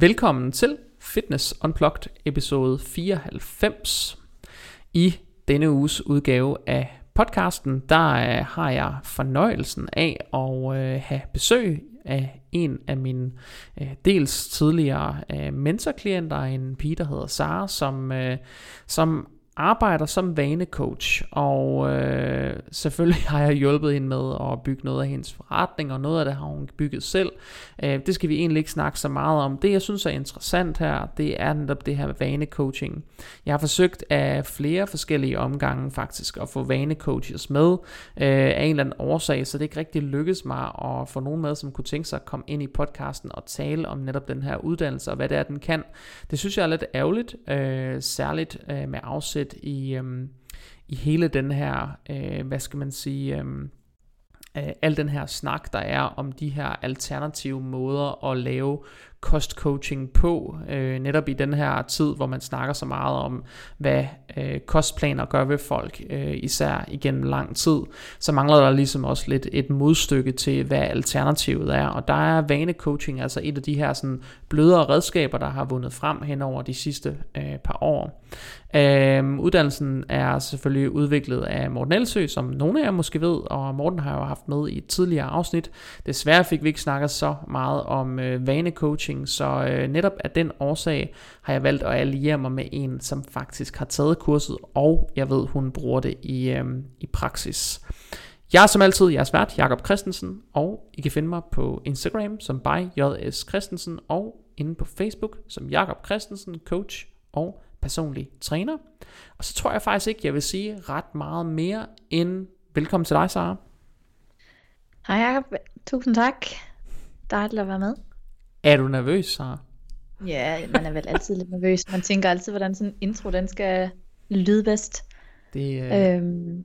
Velkommen til Fitness Unplugged episode 94. I denne uges udgave af podcasten, der øh, har jeg fornøjelsen af at øh, have besøg af en af mine øh, dels tidligere øh, mentorklienter, en pige, der hedder Sara, som, som arbejder som vanecoach, og øh, selvfølgelig har jeg hjulpet hende med at bygge noget af hendes forretning, og noget af det har hun bygget selv. Øh, det skal vi egentlig ikke snakke så meget om. Det jeg synes er interessant her, det er netop det her med vanecoaching. Jeg har forsøgt af flere forskellige omgange faktisk at få vanecoaches med øh, af en eller anden årsag, så det ikke rigtig lykkedes mig at få nogen med, som kunne tænke sig at komme ind i podcasten og tale om netop den her uddannelse, og hvad det er, den kan. Det synes jeg er lidt ærgerligt, øh, særligt øh, med afsæt afsæt i, øhm, i hele den her, øh, hvad skal man sige, øhm, øh, al den her snak, der er om de her alternative måder at lave kostcoaching på, øh, netop i den her tid, hvor man snakker så meget om, hvad øh, kostplaner gør ved folk, øh, især igennem lang tid, så mangler der ligesom også lidt et modstykke til, hvad alternativet er, og der er vanecoaching altså et af de her sådan blødere redskaber, der har vundet frem hen over de sidste øh, par år. Øh, uddannelsen er selvfølgelig udviklet af Morten Elsø, som nogle af jer måske ved, og Morten har jo haft med i et tidligere afsnit. Desværre fik vi ikke snakket så meget om øh, vanecoaching, coaching, så øh, netop af den årsag har jeg valgt at alliere mig med en, som faktisk har taget kurset, og jeg ved, hun bruger det i, øh, i praksis. Jeg er som altid jeres vært, Jakob Christensen, og I kan finde mig på Instagram som by JS Christensen, og inde på Facebook som Jakob Christensen, coach og personlig træner. Og så tror jeg faktisk ikke, jeg vil sige ret meget mere end velkommen til dig, Sara. Hej Jacob, tusind tak. Dejligt at være med. Er du nervøs, så? Ja, man er vel altid lidt nervøs. Man tænker altid, hvordan sådan en intro, den skal lyde bedst. Det, øh... øhm...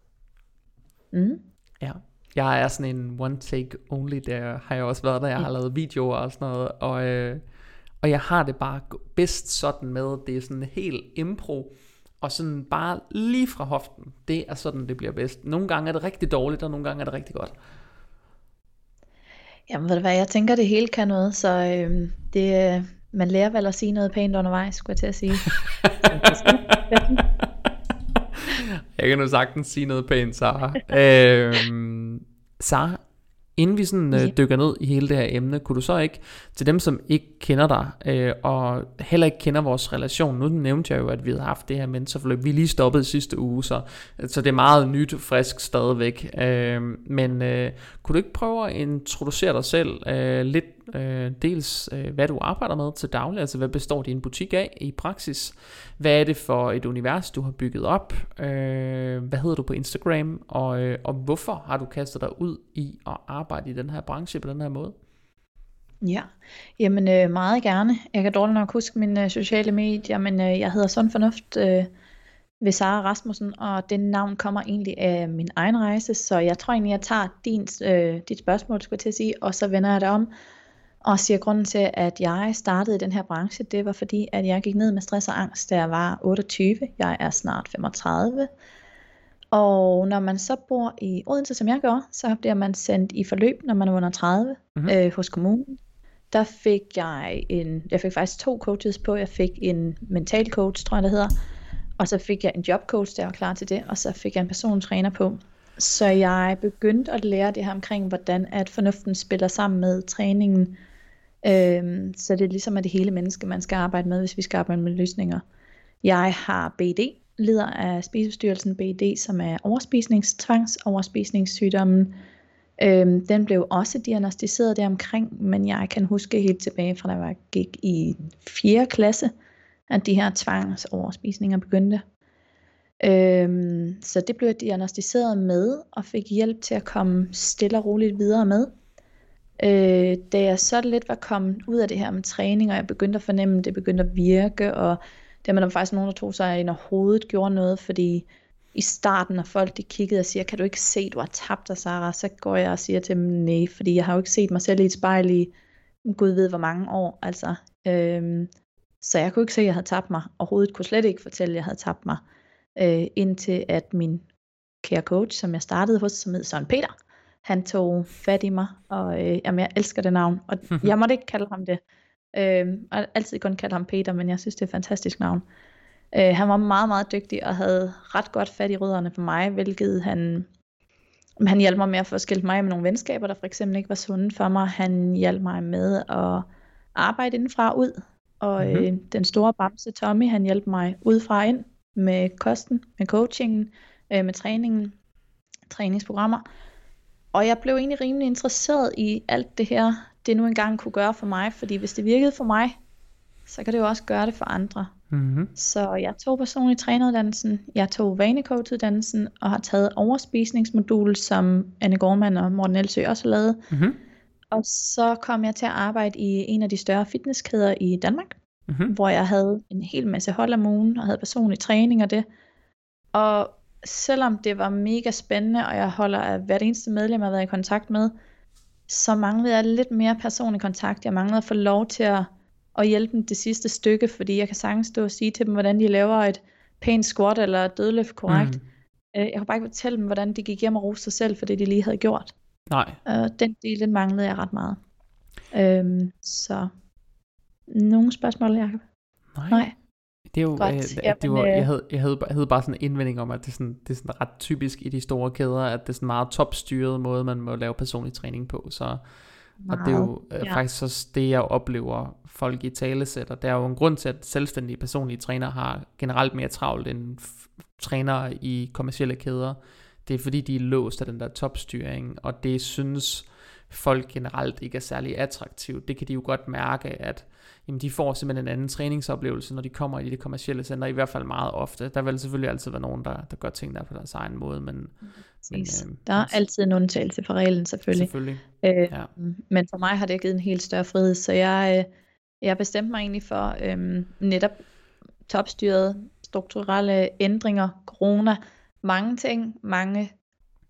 mm. Ja, jeg er sådan en one take only, der har jeg også været, der jeg har lavet videoer og sådan noget, og, øh, og jeg har det bare bedst sådan med, det er sådan helt impro, og sådan bare lige fra hoften, det er sådan, det bliver bedst. Nogle gange er det rigtig dårligt, og nogle gange er det rigtig godt. Jamen ved du hvad, jeg tænker det hele kan noget, så øh, det, øh, man lærer vel at sige noget pænt undervejs, skulle jeg til at sige. jeg kan nu sagtens sige noget pænt, Sara. øh, Sara, Inden vi sådan øh, dykker ned i hele det her emne, kunne du så ikke, til dem som ikke kender dig, øh, og heller ikke kender vores relation, nu nævnte jeg jo, at vi havde haft det her mentorforløb, vi lige stoppede sidste uge, så, så det er meget nyt og frisk stadigvæk, øh, men øh, kunne du ikke prøve at introducere dig selv øh, lidt, øh, dels øh, hvad du arbejder med til daglig, altså hvad består din butik af i praksis, hvad er det for et univers, du har bygget op, øh, hvad hedder du på Instagram, og, øh, og hvorfor har du kastet dig ud i at arbejde i den her branche på den her måde? Ja, jamen øh, meget gerne. Jeg kan dårligt nok huske mine øh, sociale medier, men øh, jeg hedder Sund Fornuft øh, ved Sara Rasmussen, og det navn kommer egentlig af min egen rejse, så jeg tror egentlig, jeg tager din, øh, dit spørgsmål, skulle jeg til at sige, og så vender jeg det om og siger grunden til, at jeg startede i den her branche, det var fordi, at jeg gik ned med stress og angst, da jeg var 28. Jeg er snart 35. Og når man så bor i Odense, som jeg gør, så bliver man sendt i forløb, når man er under 30 mm-hmm. øh, hos kommunen. Der fik jeg en, jeg fik faktisk to coaches på. Jeg fik en mental coach, tror jeg det hedder. Og så fik jeg en jobcoach, der var klar til det. Og så fik jeg en persontræner på. Så jeg begyndte at lære det her omkring, hvordan at fornuften spiller sammen med træningen. Øhm, så det er ligesom at det hele menneske, man skal arbejde med, hvis vi skal arbejde med løsninger. Jeg har BD, lider af spiseforstyrrelsen BD, som er overspisningstvangs, overspisningssygdommen. Øhm, den blev også diagnostiseret deromkring, men jeg kan huske helt tilbage fra da jeg gik i 4. klasse, at de her tvangsoverspisninger begyndte. Øhm, så det blev jeg diagnostiseret med, og fik hjælp til at komme stille og roligt videre med. Øh, da jeg så lidt var kommet ud af det her med træning, og jeg begyndte at fornemme, at det begyndte at virke, og der var der faktisk nogen, der tog sig ind og hovedet gjorde noget, fordi i starten, når folk de kiggede og siger, kan du ikke se, du har tabt dig, Sarah? Så går jeg og siger til dem, nej, fordi jeg har jo ikke set mig selv i et spejl i, gud ved hvor mange år, altså. Øhm, så jeg kunne ikke se, at jeg havde tabt mig, og hovedet kunne slet ikke fortælle, at jeg havde tabt mig, øh, indtil at min kære coach, som jeg startede hos, som hed Søren Peter, han tog fat i mig, og øh, jamen, jeg elsker det navn, og jeg måtte ikke kalde ham det, Øh, og altid kun kaldt ham Peter, men jeg synes, det er et fantastisk navn. Øh, han var meget, meget dygtig og havde ret godt fat i rødderne for mig, hvilket han, han hjalp mig med at få skilt mig med nogle venskaber, der for eksempel ikke var sunde for mig. Han hjalp mig med at arbejde indenfra og ud. Og mm-hmm. øh, den store bamse Tommy, han hjalp mig udefra ind med kosten, med coachingen, øh, med træningen, træningsprogrammer. Og jeg blev egentlig rimelig interesseret i alt det her, det nu engang kunne gøre for mig, fordi hvis det virkede for mig, så kan det jo også gøre det for andre. Mm-hmm. Så jeg tog personlig træneruddannelsen, jeg tog vanecoachuddannelsen og har taget overspisningsmodul, som Anne Gormand og Morten Elsø også har lavet. Mm-hmm. Og så kom jeg til at arbejde i en af de større fitnesskæder i Danmark, Mm-hmm. hvor jeg havde en hel masse hold om ugen og havde personlig træning og det. Og selvom det var mega spændende, og jeg holder af hvert eneste medlem, jeg har været i kontakt med, så manglede jeg lidt mere personlig kontakt. Jeg manglede at få lov til at, at hjælpe dem det sidste stykke, fordi jeg kan sagtens stå og sige til dem, hvordan de laver et pænt squat eller et dødløft korrekt. Mm. Øh, Jeg kunne bare ikke fortælle dem, hvordan de gik hjem og rose sig selv for det, de lige havde gjort. Nej. Og den del, den manglede jeg ret meget. Øhm, så nogle spørgsmål, Jacob? Nej. Nej. Det er jo, Godt. øh, det, Jamen, det var, øh, jeg, havde, jeg, havde, jeg havde bare sådan en indvending om, at det er, sådan, det er sådan ret typisk i de store kæder, at det er sådan en meget topstyret måde, man må lave personlig træning på. Så, og det er jo øh, ja. faktisk også det, jeg oplever folk i talesætter. Der er jo en grund til, at selvstændige personlige trænere har generelt mere travlt end trænere i kommercielle kæder. Det er fordi, de er låst af den der topstyring, og det synes folk generelt ikke er særlig attraktivt. Det kan de jo godt mærke, at jamen, de får simpelthen en anden træningsoplevelse, når de kommer i de kommercielle center, i hvert fald meget ofte. Der vil selvfølgelig altid være nogen, der, der gør ting der på deres egen måde, men, men øh, Der er altid en undtagelse for reglen, selvfølgelig. selvfølgelig. Øh, Ja. Men for mig har det givet en helt større frihed, så jeg, øh, jeg bestemte mig egentlig for øhm, netop topstyret, strukturelle ændringer, corona, mange ting, mange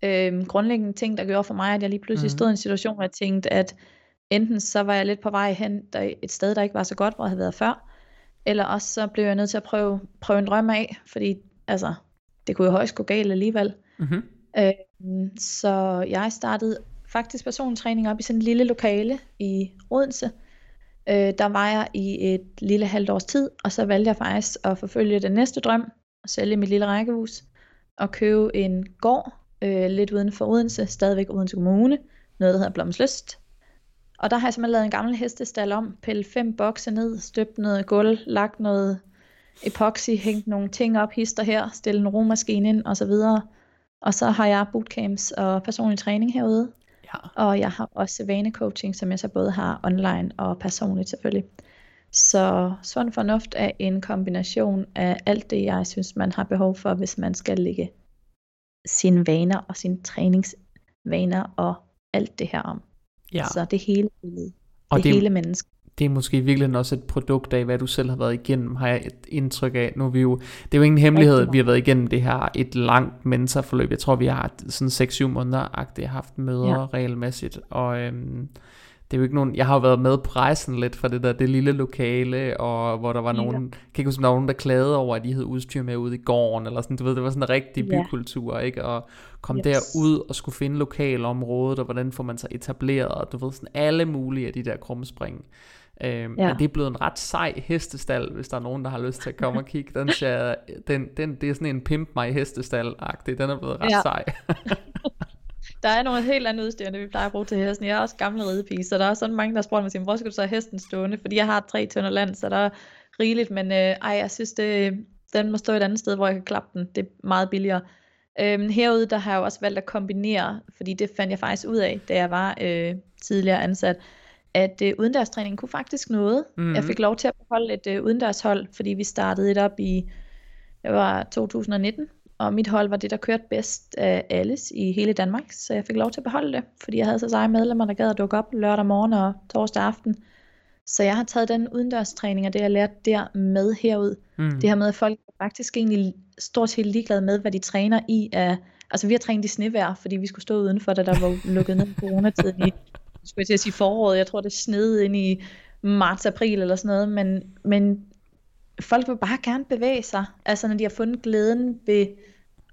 øhm, grundlæggende ting, der gjorde for mig, at jeg lige pludselig Mhm. stod i en situation, hvor jeg tænkte, at enten så var jeg lidt på vej hen der, et sted, der ikke var så godt, hvor jeg havde været før, eller også så blev jeg nødt til at prøve, prøve en drøm af, fordi altså, det kunne jo højst gå galt alligevel. Mm-hmm. Øhm, så jeg startede faktisk personlig træning op i sådan en lille lokale i Odense. Øh, der var jeg i et lille halvt års tid, og så valgte jeg faktisk at forfølge den næste drøm, og sælge mit lille rækkehus, og købe en gård øh, lidt uden for Odense, stadigvæk Odense Kommune, noget der hedder Blomslyst. Og der har jeg simpelthen lavet en gammel hestestal om, pillet fem bokse ned, støbt noget gulv, lagt noget epoxy, hængt nogle ting op, hister her, stillet en romaskine ind, og så videre. Og så har jeg bootcamps og personlig træning herude. Ja. Og jeg har også vanecoaching, som jeg så både har online og personligt selvfølgelig. Så sund fornuft er en kombination af alt det, jeg synes, man har behov for, hvis man skal lægge sine vaner og sine træningsvaner og alt det her om. Ja. Så det hele billede. Og det, det- hele menneske. det er måske virkelig også et produkt af, hvad du selv har været igennem, har jeg et indtryk af. Nu er vi jo, det er jo ingen hemmelighed, at vi har været igennem det her et langt mentorforløb. Jeg tror, vi har sådan 6-7 måneder haft møder. Ja. regelmæssigt, og øhm, det er jo ikke nogen, jeg har jo været med på rejsen lidt fra det der, det lille lokale, og hvor der var Ja. nogen, kan ikke huske, der var nogen, der klagede over, at de havde udstyr med ude i gården, eller sådan, du ved, det var sådan en rigtig Ja. bykultur, ikke, og kom Yes. derud og skulle finde lokalområdet, og hvordan får man sig etableret, og du ved, sådan alle mulige af de der krumspring. Øhm, ja. Men det er blevet en ret sej hestestal, hvis der er nogen, der har lyst til at komme og kigge. Den, ser, den, den, det er sådan en pimp mig hestestal-agtig. Den er blevet ret. Ja. sej. Der er noget helt andet udstyr, end vi plejer at bruge til hesten. Jeg er også gammel ridepige, så der er sådan mange, der spørger mig, hvor skal du så have hesten stående? Fordi jeg har tre tønder land, så der er rigeligt, men øh, ej, jeg synes, det, den må stå et andet sted, hvor jeg kan klappe den. Det er meget billigere. Øhm, herude, der har jeg jo også valgt at kombinere, fordi det fandt jeg faktisk ud af, da jeg var øh, tidligere ansat, at øh, udendørstræning kunne faktisk noget. Mhm. Mm. Jeg fik lov til at beholde et øh, udendørshold, fordi vi startede et op i det var 2019, og mit hold var det, der kørte bedst af alles i hele Danmark, så jeg fik lov til at beholde det, fordi jeg havde så seje medlemmer, der gad at dukke op lørdag morgen og torsdag aften. Så jeg har taget den udendørstræning og det, jeg lærte der med herud. Mm. Det her med, at folk faktisk egentlig stort set ligeglade med, hvad de træner i. Af, altså vi har trænet i snevejr, fordi vi skulle stå udenfor, da der var lukket ned i coronatiden i, skulle jeg til at sige foråret. Jeg tror, det snede ind i marts-april eller sådan noget, men, men folk vil bare gerne bevæge sig. Altså når de har fundet glæden ved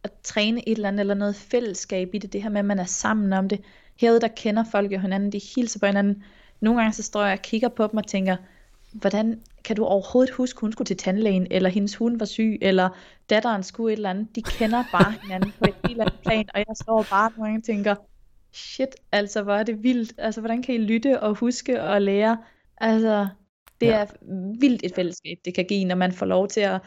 at træne et eller andet, eller noget fællesskab i det, det her med, at man er sammen om det. Herude, der kender folk jo hinanden, de hilser på hinanden. Nogle gange så står jeg og kigger på dem og tænker, hvordan kan du overhovedet huske, hun skulle til tandlægen, eller hendes hund var syg, eller datteren skulle et eller andet. De kender bare hinanden på et helt andet plan, og jeg står bare nogle gange og tænker, shit, altså hvor er det vildt. Altså hvordan kan I lytte og huske og lære? Altså det ja. er vildt et fællesskab, det kan give, når man får lov til at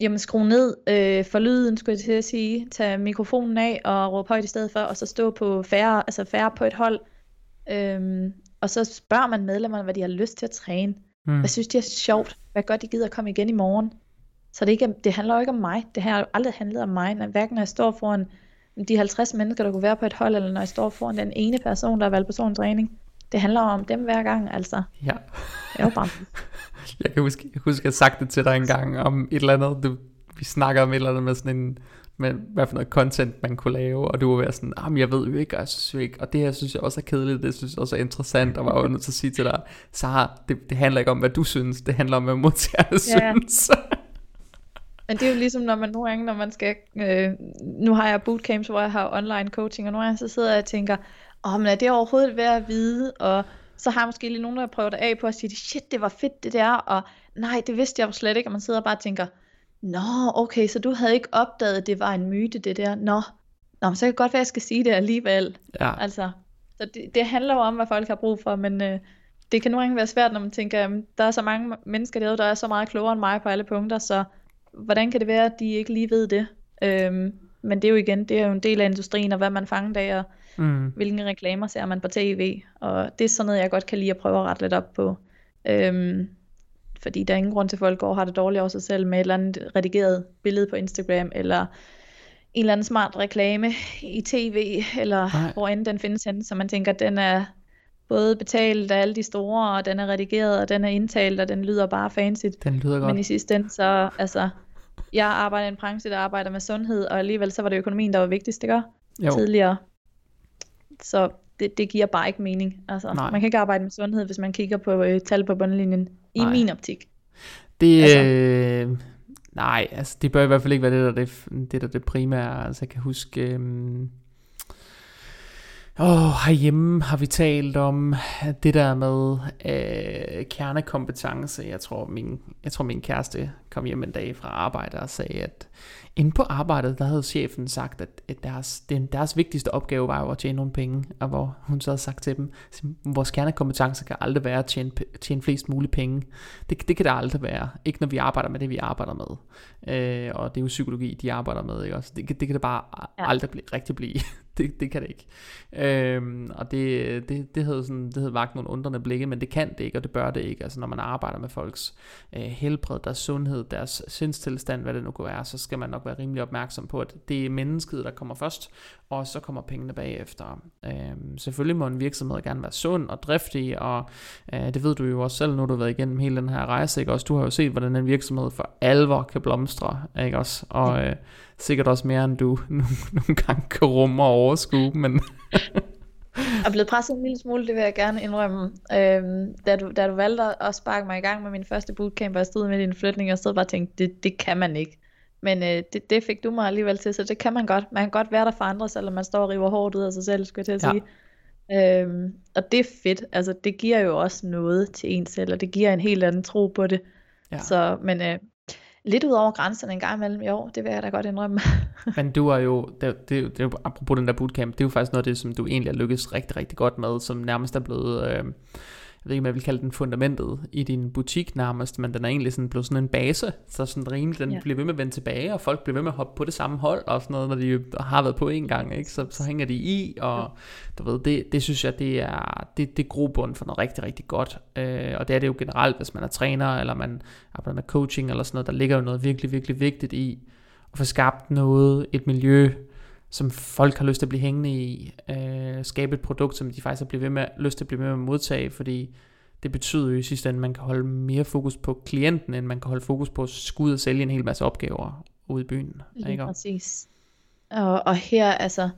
jamen, skrue ned øh, for lyden, skulle jeg til at sige, tage mikrofonen af og råbe højt i stedet for, og så stå på færre, altså færre på et hold. Øhm, og så spørger man medlemmerne, hvad de har lyst til at træne. Mm. Hvad synes de er sjovt? Hvad gør de gider at komme igen i morgen? Så det, ikke, det handler jo ikke om mig. Det har aldrig handlet om mig. Når, hverken når jeg står foran de 50 mennesker, der kunne være på et hold, eller når jeg står foran den ene person, der har valgt persontræning. Det handler om dem hver gang, altså. Ja. Det er jo bare... jeg kan huske, jeg huske, jeg sagt det til dig en gang om et eller andet, du, vi snakker om et eller andet med sådan en, med hvad for noget content man kunne lave, og du var sådan, ah, jeg ved jo ikke, og jeg synes jo ikke, og det her synes jeg også er kedeligt, det synes jeg også er interessant, og var jo nødt til at sige til dig, Sara, det, det handler ikke om, hvad du synes, det handler om, hvad modtagerne ja. synes. Men det er jo ligesom, når man nogle gange, når man skal, øh, nu har jeg bootcamps, hvor jeg har online coaching, og nogle gange så sidder jeg og tænker, åh, men er det overhovedet værd at vide, og så har jeg måske lige nogen, der prøver det af på at sige, shit, det var fedt det der, og nej, det vidste jeg jo slet ikke, og man sidder og bare tænker, nå, okay, så du havde ikke opdaget, at det var en myte, det der, nå, nå så kan det godt være, at jeg skal sige det alligevel. Ja. Altså, så det, det handler jo om, hvad folk har brug for, men øh, det kan nogle gange være svært, når man tænker, jamen, der er så mange mennesker derude, der er så meget klogere end mig på alle punkter, så hvordan kan det være, at de ikke lige ved det? Øhm, men det er jo igen, det er jo en del af industrien, og hvad man fanger af, og mm. hvilke reklamer ser man på tv, og det er sådan noget, jeg godt kan lide at prøve at rette lidt op på. Øhm, fordi der er ingen grund til, at folk går og har det dårligt over sig selv med et eller andet redigeret billede på Instagram, eller en eller anden smart reklame i tv, eller Nej. hvor end den findes hen, så man tænker, at den er både betalt af alle de store, og den er redigeret, og den er indtalt, og den lyder bare fancy. Den lyder godt. Men i sidste ende, så altså, jeg arbejder i en branche, der arbejder med sundhed, og alligevel så var det økonomien, der var vigtigst, det gør? Jo. Tidligere. Så det, det giver bare ikke mening. Altså, Nej. man kan ikke arbejde med sundhed, hvis man kigger på øh, tal på bundlinjen, i Nej. min optik. Det, altså. øh, nej, altså det bør i hvert fald ikke være det, der det, det, der det primære. Altså jeg kan huske, øh, Oh, herhjemme har vi talt om det der med øh, kernekompetence. Jeg tror, min, jeg tror, min kæreste kom hjem en dag fra arbejde og sagde, at inde på arbejdet, der havde chefen sagt, at, deres, det, deres vigtigste opgave var jo at tjene nogle penge, og hvor hun så havde sagt til dem, at vores kernekompetence kan aldrig være at tjene, tjene flest mulige penge. Det, det kan det aldrig være. Ikke når vi arbejder med det, vi arbejder med. Øh, og det er jo psykologi, de arbejder med. Ikke? Også det, det kan det bare aldrig blive, rigtig blive. det, det kan det ikke. Øhm, og det, det, det, havde sådan, det havde vagt nogle undrende blikke, men det kan det ikke, og det bør det ikke. Altså når man arbejder med folks øh, helbred, deres sundhed, deres sindstilstand, hvad det nu kunne være, så skal man nok være rimelig opmærksom på, at det er mennesket, der kommer først, og så kommer pengene bagefter. Øhm, selvfølgelig må en virksomhed gerne være sund og driftig, og øh, det ved du jo også selv, nu du har været igennem hele den her rejse, ikke også? Du har jo set, hvordan en virksomhed for alvor kan blomstre, ikke også? Og øh, sikkert også mere, end du nogle, nogle gange kan rumme og overskue, men... jeg er blevet presset en lille smule, det vil jeg gerne indrømme. Øhm, da, du, da du valgte at sparke mig i gang med min første bootcamp, og jeg stod med din flytning, og stod bare og tænkte, det, det kan man ikke. Men øh, det, det fik du mig alligevel til, så det kan man godt. Man kan godt være der for andre, selvom man står og river hårdt ud af sig selv, skulle jeg til at sige. Ja. Øhm, og det er fedt. Altså, det giver jo også noget til en selv, og det giver en helt anden tro på det. Ja. Så, men øh, lidt ud over grænserne en gang imellem i år, det vil jeg da godt indrømme. Men du er jo, det, det, det, apropos den der bootcamp, det er jo faktisk noget af det, som du egentlig har lykkes rigtig, rigtig godt med, som nærmest er blevet... Øh, jeg ved ikke, om jeg vil kalde den fundamentet i din butik nærmest, men den er egentlig sådan blevet sådan en base, så sådan rimelig, den ja. bliver ved med at vende tilbage, og folk bliver ved med at hoppe på det samme hold, og sådan noget, når de har været på en gang, ikke? Så, så hænger de i, og ja. du ved, det, det synes jeg, det er, det, det er grobund for noget rigtig, rigtig godt, øh, og det er det jo generelt, hvis man er træner, eller man arbejder med coaching, eller sådan noget, der ligger jo noget virkelig, virkelig vigtigt i, at få skabt noget, et miljø, som folk har lyst til at blive hængende i, øh, skabe et produkt, som de faktisk har blivet ved med, lyst til at blive med at modtage, fordi det betyder jo i sidste ende, at man kan holde mere fokus på klienten, end man kan holde fokus på at skulle og sælge en hel masse opgaver ude i byen. Lige ikke? præcis. Og, og her, altså,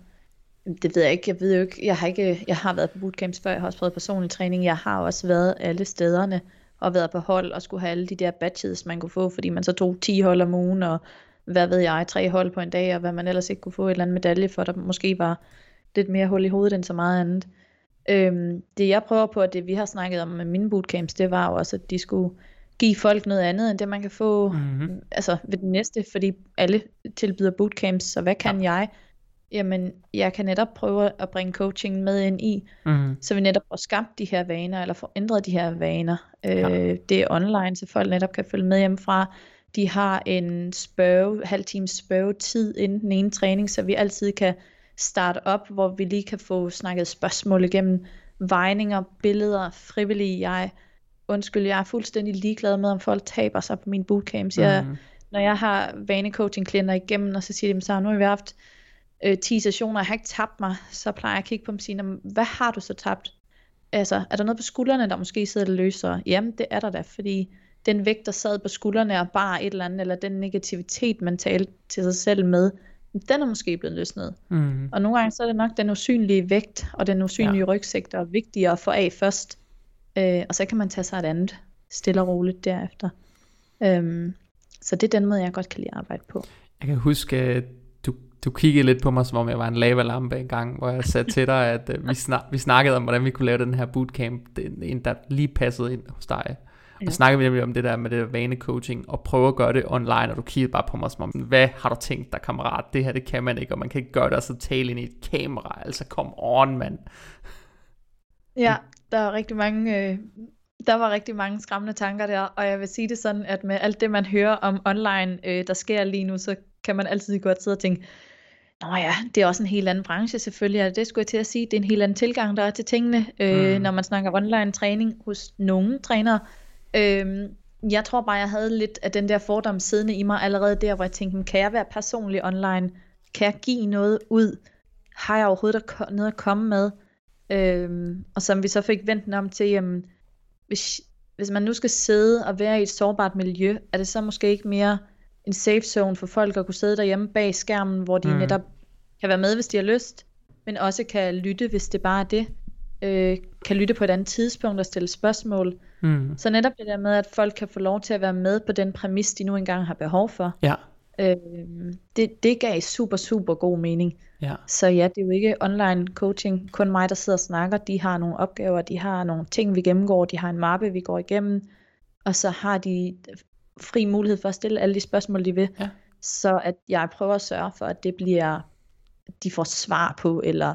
det ved jeg ikke, jeg ved jo ikke, jeg har ikke, jeg har været på bootcamps før, jeg har også prøvet personlig træning, jeg har også været alle stederne, og været på hold, og skulle have alle de der badges, man kunne få, fordi man så tog 10 hold om ugen, og hvad ved jeg, tre hold på en dag, og hvad man ellers ikke kunne få et eller andet medalje for, der måske var lidt mere hul i hovedet end så meget andet. Øhm, det jeg prøver på, og det vi har snakket om med mine bootcamps, det var jo også, at de skulle give folk noget andet, end det man kan få Mm-hmm. altså ved den næste, fordi alle tilbyder bootcamps, så hvad kan ja. jeg? Jamen, jeg kan netop prøve at bringe coaching med ind i, Mm-hmm. så vi netop får skabt de her vaner, eller får ændret de her vaner. Ja. Øh, det er online, så folk netop kan følge med hjemmefra. De har en spørge, halv times spørgetid inden den ene træning, så vi altid kan starte op, hvor vi lige kan få snakket spørgsmål igennem, vejninger, billeder, frivillige. Jeg, undskyld, jeg er fuldstændig ligeglad med, om folk taber sig på mine bootcamps. Jeg, Mhm. når jeg har vanecoaching-klienter igennem, og så siger de, så nu har vi haft øh, 10 sessioner, jeg har ikke tabt mig, så plejer jeg at kigge på dem og sige, "Nå, men hvad har du så tabt? Altså, er der noget på skuldrene, der måske sidder løsere? Jamen, det er der da, fordi den vægt, der sad på skuldrene og bare et eller andet, eller den negativitet, man talte til sig selv med, den er måske blevet løsnet. Mhm. Og nogle gange så er det nok den usynlige vægt, og den usynlige ja. rygsæk, der er vigtigere at få af først. Øh, og så kan man tage sig et andet, stille og roligt derefter. Øhm, så det er den måde, jeg godt kan lide at arbejde på. Jeg kan huske, at du, du kiggede lidt på mig, som om jeg var en lavalampe en gang, hvor jeg sagde til dig, at uh, vi, snak, vi snakkede om, hvordan vi kunne lave den her bootcamp. Det er en, der lige passede ind hos dig. Ja. så snakkede vi nemlig om det der med det der vanecoaching, og prøve at gøre det online, og du kiggede bare på mig som om, hvad har du tænkt dig, kammerat? Det her, det kan man ikke, og man kan ikke gøre det, og så tale ind i et kamera. Altså, kom on, mand. Ja, der er rigtig mange, øh, der var rigtig mange skræmmende tanker der, og jeg vil sige det sådan, at med alt det, man hører om online, øh, der sker lige nu, så kan man altid godt sidde og tænke, Nå ja, det er også en helt anden branche selvfølgelig, og det skulle jeg til at sige, det er en helt anden tilgang, der er til tingene, øh, Mm. når man snakker online træning hos nogle trænere. Øh, jeg tror bare, jeg havde lidt af den der fordom siddende i mig allerede der, hvor jeg tænkte, "Men kan jeg være personlig online? Kan jeg give noget ud? Har jeg overhovedet noget at komme med? Øhm, og som vi så fik vendt om til, jamen, hvis, hvis man nu skal sidde og være i et sårbart miljø, er det så måske ikke mere en safe zone for folk at kunne sidde derhjemme bag skærmen, hvor de mm. netop kan være med, hvis de har lyst, men også kan lytte, hvis det bare er det. Øh, kan lytte på et andet tidspunkt og stille spørgsmål. Mm. Så netop det der med, at folk kan få lov til at være med på den præmis, de nu engang har behov for, Ja, øh, det, det gav super, super god mening. ja. Så ja, det er jo ikke online coaching, kun mig, der sidder og snakker. De har nogle opgaver, de har nogle ting, vi gennemgår, de har en mappe, vi går igennem, og så har de fri mulighed for at stille alle de spørgsmål, de vil. Ja. Så at jeg prøver at sørge for, at det bliver, de får svar på, eller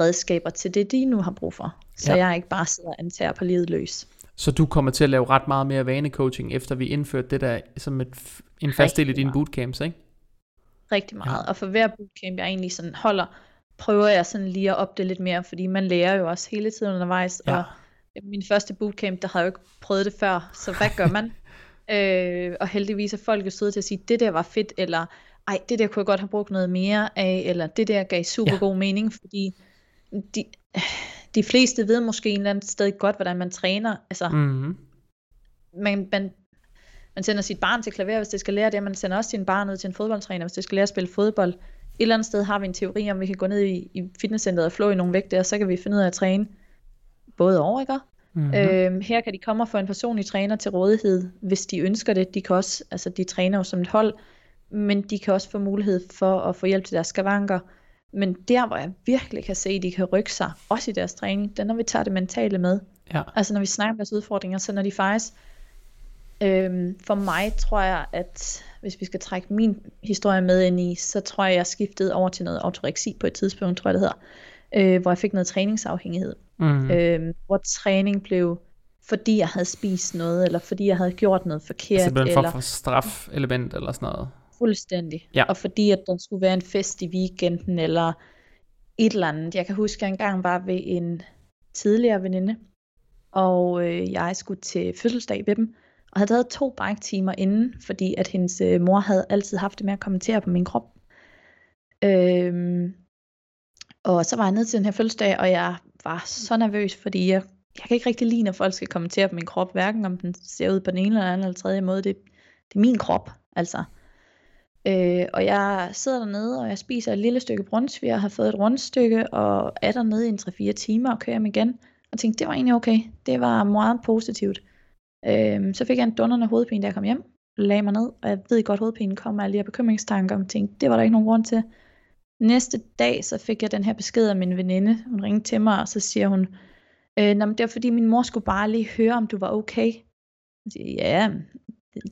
redskaber til det, de nu har brug for. Så Ja. jeg ikke bare sidder og antager på livet løs. Så du kommer til at lave ret meget mere vanecoaching, efter vi indførte det der som et, en fast del i dine bootcamps, ikke? rigtig meget. Ja. Og for hver bootcamp, jeg egentlig sådan holder, prøver jeg sådan lige at op det lidt mere, fordi man lærer jo også hele tiden undervejs. Ja. Og min første bootcamp, der havde jeg jo ikke prøvet det før, så hvad gør man? øh, og heldigvis er folk jo søde til at sige, det der var fedt, eller ej, det der kunne jeg godt have brugt noget mere af, eller det der gav super ja. god mening, fordi de, de fleste ved måske en eller anden sted godt, hvordan man træner. Altså, Mm-hmm. man, man, man sender sit barn til klaver, hvis det skal lære det. Man sender også sin barn ud til en fodboldtræner, hvis det skal lære at spille fodbold. Et eller andet sted har vi en teori om, vi kan gå ned i, i fitnesscenteret og flå i nogle vægte, og så kan vi finde ud af at træne både over, ikke? Mm-hmm. Øhm, her kan de komme og få en personlig træner til rådighed, hvis de ønsker det. De kan også, altså de træner jo som et hold, men de kan også få mulighed for at få hjælp til deres skavanker. Men der, hvor jeg virkelig kan se, at de kan rykke sig, også i deres træning, det er, når vi tager det mentale med. Ja. Altså når vi snakker om deres udfordringer, så når de faktisk, øhm, for mig tror jeg, at hvis vi skal trække min historie med ind i, så tror jeg, jeg skiftede over til noget autoreksi på et tidspunkt, tror jeg det hedder, øh, hvor jeg fik noget træningsafhængighed. Mm-hmm. Øh, hvor træning blev, fordi jeg havde spist noget, eller fordi jeg havde gjort noget forkert, så det bliver en form eller for straf-element eller sådan noget. Fuldstændig. Ja. Og fordi at der skulle være en fest i weekenden, eller et eller andet. Jeg kan huske, at jeg engang var ved en tidligere veninde, og øh, jeg skulle til fødselsdag ved dem, og havde taget to bike-timer inden, fordi at hendes øh, mor havde altid haft det med at kommentere på min krop. Øhm, og så var jeg nede til den her fødselsdag, og jeg var så nervøs, fordi jeg, jeg kan ikke rigtig lide, når folk skal kommentere på min krop, hverken om den ser ud på den ene eller anden eller tredje måde. Det, det er min krop, altså. Øh, og jeg sidder dernede, og jeg spiser et lille stykke brunsvig, og har fået et rundstykke, og er dernede i en 3-4 timer og kører hjem igen. Og tænkte, det var egentlig okay. Det var meget positivt. Øh, så fik jeg en dunderende hovedpine, da jeg kom hjem. Lagde mig ned, og jeg ved godt, at hovedpinen kom af alle de her bekymringstanker, og tænkte, det var der ikke nogen grund til. Næste dag, så fik jeg den her besked af min veninde. Hun ringede til mig, og så siger hun, øh, Nå, men det var fordi min mor skulle bare lige høre, om du var okay. Jeg siger, ja,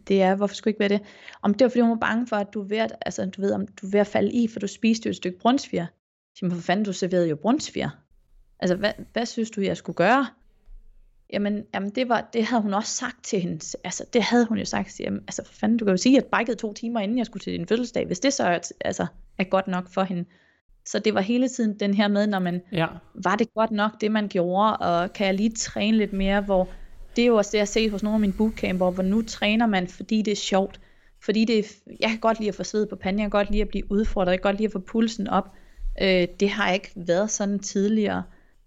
det er, hvorfor skulle ikke være det? Om det var fordi hun var bange for, at du er ved at, altså, du ved, om du er ved at falde i, for du spiste jo et stykke brunsviger. Siger, for fanden, du serverede jo brunsviger. Altså, hvad, hvad synes du, jeg skulle gøre? Jamen, jamen det, var, det havde hun også sagt til hende. Altså, det havde hun jo sagt. Jamen, altså, for fanden, du kan jo sige, at jeg brækkede to timer, inden jeg skulle til din fødselsdag. Hvis det så er, altså, er godt nok for hende. Så det var hele tiden den her med, når man, Ja. var det godt nok, det man gjorde, og kan jeg lige træne lidt mere, hvor det er jo også det, jeg har set hos nogle af mine bootcamper, hvor nu træner man, fordi det er sjovt. Fordi det er, jeg kan godt lide at få sved på panden, jeg kan godt lide at blive udfordret, jeg kan godt lide at få pulsen op. Øh, det har ikke været sådan tidligere,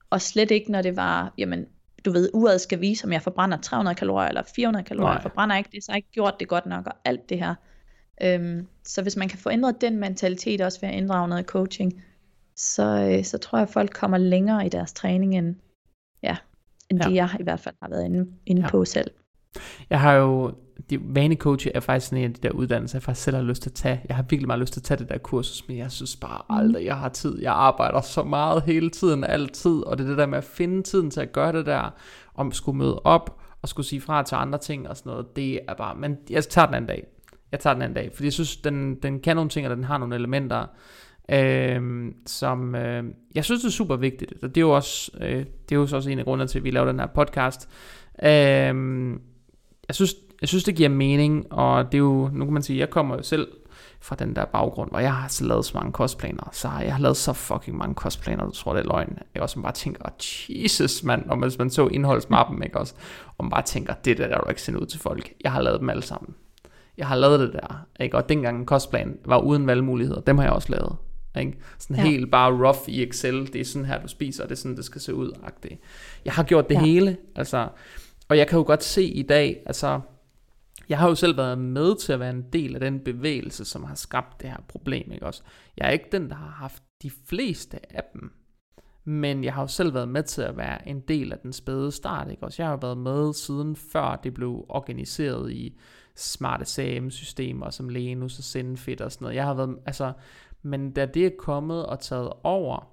og slet ikke, når det var, jamen, du ved, uret skal vise, om jeg forbrænder 300 kalorier eller 400 kalorier, Nej. jeg forbrænder ikke det, så har jeg ikke gjort det godt nok, og alt det her. Øhm, så hvis man kan få ændret den mentalitet også ved at inddrage noget coaching, så, øh, så tror jeg, at folk kommer længere i deres træning, end, end Ja. det jeg i hvert fald har været inde, inde Ja. på selv. Jeg har jo, de, vanecoach er faktisk en af de der uddannelser, jeg faktisk selv har lyst til at tage. Jeg har virkelig meget lyst til at tage det der kursus, men jeg synes bare aldrig, jeg har tid. Jeg arbejder så meget hele tiden, altid, og det er det der med at finde tiden til at gøre det der, om at skulle møde op, og skulle sige fra til andre ting og sådan noget, det er bare, men jeg tager den anden dag. Jeg tager den anden dag, fordi jeg synes, den, den kan nogle ting, og den har nogle elementer, øh, som øh, jeg synes det er super vigtigt. Og det er jo også, øh, det er jo så også en af grundene til, at vi laver den her podcast. Øh, jeg synes, jeg synes, det giver mening, og det er jo, nu kan man sige, jeg kommer jo selv fra den der baggrund, hvor jeg har så lavet så mange kostplaner, så har jeg har lavet så fucking mange kostplaner, du tror, det er løgn. Jeg også bare tænker, oh, Jesus mand, og hvis man så indholdsmappen, ikke også, og man bare tænker, det der, der du ikke sendt ud til folk. Jeg har lavet dem alle sammen. Jeg har lavet det der, ikke? og dengang en kostplan var uden valgmuligheder, dem har jeg også lavet. Ikke? Sådan Ja. helt bare rough i Excel, det er sådan her, du spiser, og det er sådan, det skal se ud. -agtigt. Jeg har gjort det Ja. hele, altså, og jeg kan jo godt se i dag, altså, jeg har jo selv været med til at være en del af den bevægelse, som har skabt det her problem, ikke også? Jeg er ikke den, der har haft de fleste af dem, men jeg har jo selv været med til at være en del af den spæde start, ikke også? Jeg har jo været med siden før det blev organiseret i smarte CRM-systemer som Lenus og Sendfit og sådan noget. Jeg har været, altså, men da det er kommet og taget over,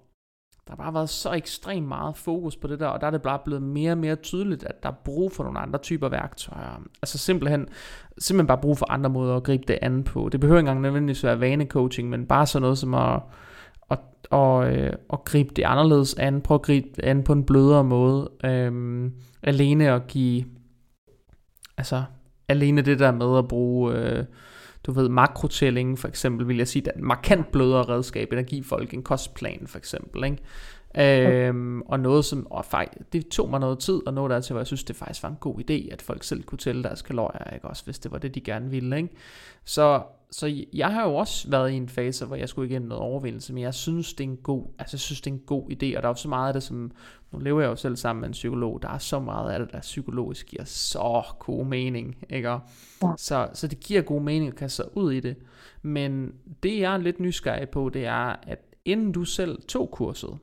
der har bare været så ekstremt meget fokus på det der, og der er det bare blevet mere og mere tydeligt, at der er brug for nogle andre typer værktøjer. Altså simpelthen, simpelthen bare brug for andre måder at gribe det an på. Det behøver ikke engang nødvendigvis være vanecoaching, men bare sådan noget som at, at, at, at, at gribe det anderledes an, prøve at gribe det an på en blødere måde. Øhm, alene at give, altså alene det der med at bruge, øh, du ved, makrotælling for eksempel, vil jeg sige, det er et markant blødere redskab, end at give folk en kostplan for eksempel, ikke? Øhm, og noget som, og faktisk, det tog mig noget tid at nå dertil, hvor jeg synes, det faktisk var en god idé, at folk selv kunne tælle deres kalorier, ikke? Også hvis det var det, de gerne ville, ikke? Så, så jeg har jo også været i en fase, hvor jeg skulle igennem noget overvindelse, men jeg synes, det er en god, altså jeg synes, det er en god idé, og der er jo så meget af det, som, nu lever jeg jo selv sammen med en psykolog, der er så meget af det, der psykologisk giver så god mening, ikke? Ja. Så, så det giver god mening at kaste sig ud i det, men det jeg er lidt nysgerrig på, det er, at inden du selv tog kurset,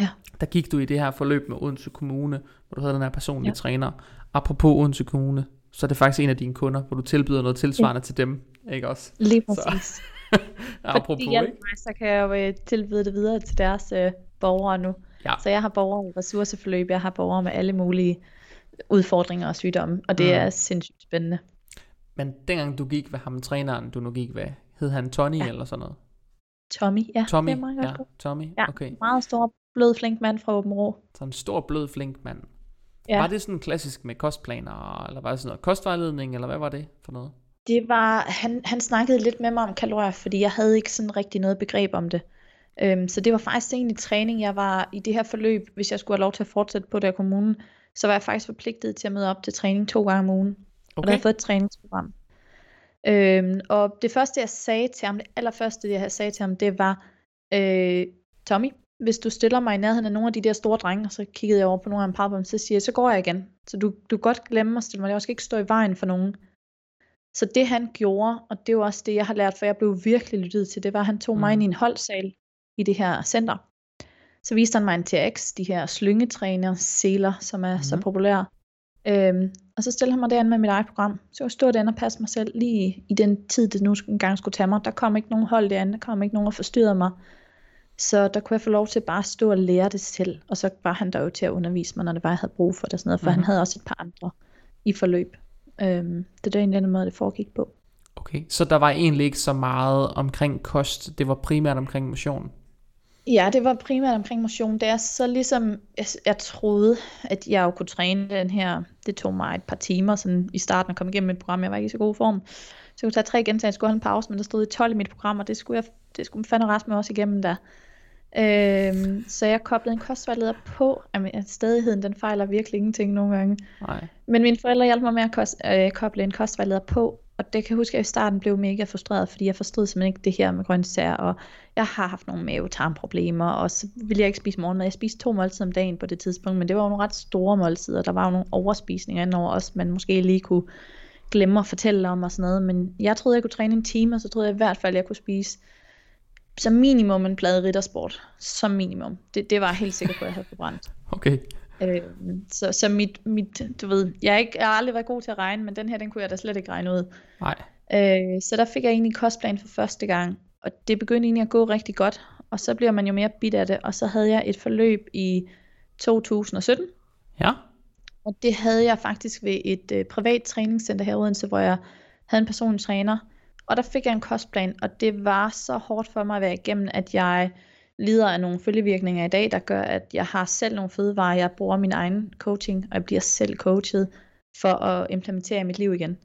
Ja. der gik du i det her forløb med Odense Kommune, hvor du havde den her personlige Ja. træner. Apropos Odense Kommune, så er det faktisk en af dine kunder, hvor du tilbyder noget tilsvarende ja. til dem, ikke også? Lige Så, præcis. Apropos, Fordi hjælper ikke? så kan jeg jo øh, tilbyde det videre til deres øh, borgere nu. Ja. Så jeg har borgere i ressourceforløb, jeg har borgere med alle mulige udfordringer og sygdomme, og det Mm. er sindssygt spændende. Men dengang du gik ved ham, træneren, du nu gik ved, hed han Tony Ja. eller sådan noget? Tommy, ja, Tommy? det er meget godt. ja, Tommy? Ja. Okay. Meget stor, blød, flink mand fra Åben Rå. Så en stor, blød, flink mand. Ja. Var det sådan klassisk med kostplaner, eller var det sådan noget kostvejledning, eller hvad var det for noget? Det var, han, han snakkede lidt med mig om kalorier, fordi jeg havde ikke sådan rigtig noget begreb om det. Øhm, så det var faktisk egentlig træning, jeg var i det her forløb, hvis jeg skulle have lov til at fortsætte på det her kommune, så var jeg faktisk forpligtet til at møde op til træning to gange om ugen. Og der havde Okay. jeg fået et træningsprogram. Øhm, og det første jeg sagde til ham, det allerførste jeg sagde til ham, det var, øh, Tommy, hvis du stiller mig i nærheden af nogle af de der store drenge, og så kiggede jeg over på nogle af dem papper, så siger jeg, så går jeg igen. Så du, du kan godt glemme at stille mig, jeg skal ikke stå i vejen for nogen. Så det han gjorde, og det jo også det, jeg har lært, for jeg blev virkelig lyttet til, det var, at han tog mm. mig ind i en holdsal i det her center. Så viste han mig en TX, de her slyngetræner, seler, som er mm. så Mhm. populære. Øhm, og så stillede han mig derinde med mit eget program. Så jeg stod derinde og passe mig selv lige i den tid, det nu engang skulle tage mig. Der kom ikke nogen hold derinde, der kom ikke nogen og forstyrrede mig. Så der kunne jeg få lov til bare at stå og lære det selv. Og så var han der jo til at undervise mig, når det var, jeg havde brug for det. Sådan noget, for mm-hmm. han havde også et par andre i forløb. Øhm, det er egentlig den måde, det foregik på. Okay, så der var egentlig ikke så meget omkring kost, det var primært omkring motion? Ja, det var primært omkring motion. Det er så ligesom, jeg, jeg troede, at jeg jo kunne træne den her, det tog mig et par timer sådan i starten at komme igennem mit program, jeg var ikke i så god form. Så jeg kunne tage tre gentagelser, skulle holde en pause, men der stod i 12 i mit program, og det skulle jeg, det skulle fandme resten også igennem der. Øhm, så jeg koblede en kostvejleder på. Jamen, stadigheden den fejler virkelig ingenting nogle gange. Nej. Men mine forældre hjalp mig med at kost, øh, koble en kostvejleder på. Og det kan jeg huske, at jeg i starten blev mega frustreret, fordi jeg forstod simpelthen ikke det her med grøntsager, og jeg har haft nogle mavetarmproblemer, og så ville jeg ikke spise morgenmad. Jeg spiste to måltider om dagen på det tidspunkt, men det var jo nogle ret store måltider. Der var jo nogle overspisninger indover også, man måske lige kunne glemme at fortælle om og sådan noget. Men jeg troede, jeg kunne træne en time, og så troede jeg i hvert fald, jeg kunne spise som minimum en plade riddersport. Som minimum. Det, det var jeg helt sikkert på, at jeg havde forbrændt. Okay. Øh, så, så mit, mit, du ved, jeg, er ikke, jeg har aldrig været god til at regne, men den her, den kunne jeg da slet ikke regne ud. Nej. Øh, så der fik jeg egentlig kostplan for første gang, og det begyndte egentlig at gå rigtig godt, og så bliver man jo mere bit af det, og så havde jeg et forløb i 2017. Ja. Og det havde jeg faktisk ved et øh, privat træningscenter her i Odense, hvor jeg havde en personlig træner, og der fik jeg en kostplan, og det var så hårdt for mig at være igennem, at jeg lider af nogle følgevirkninger i dag, der gør, at jeg har selv nogle fødevarer, jeg bruger min egen coaching, og jeg bliver selv coachet for at implementere i mit liv igen.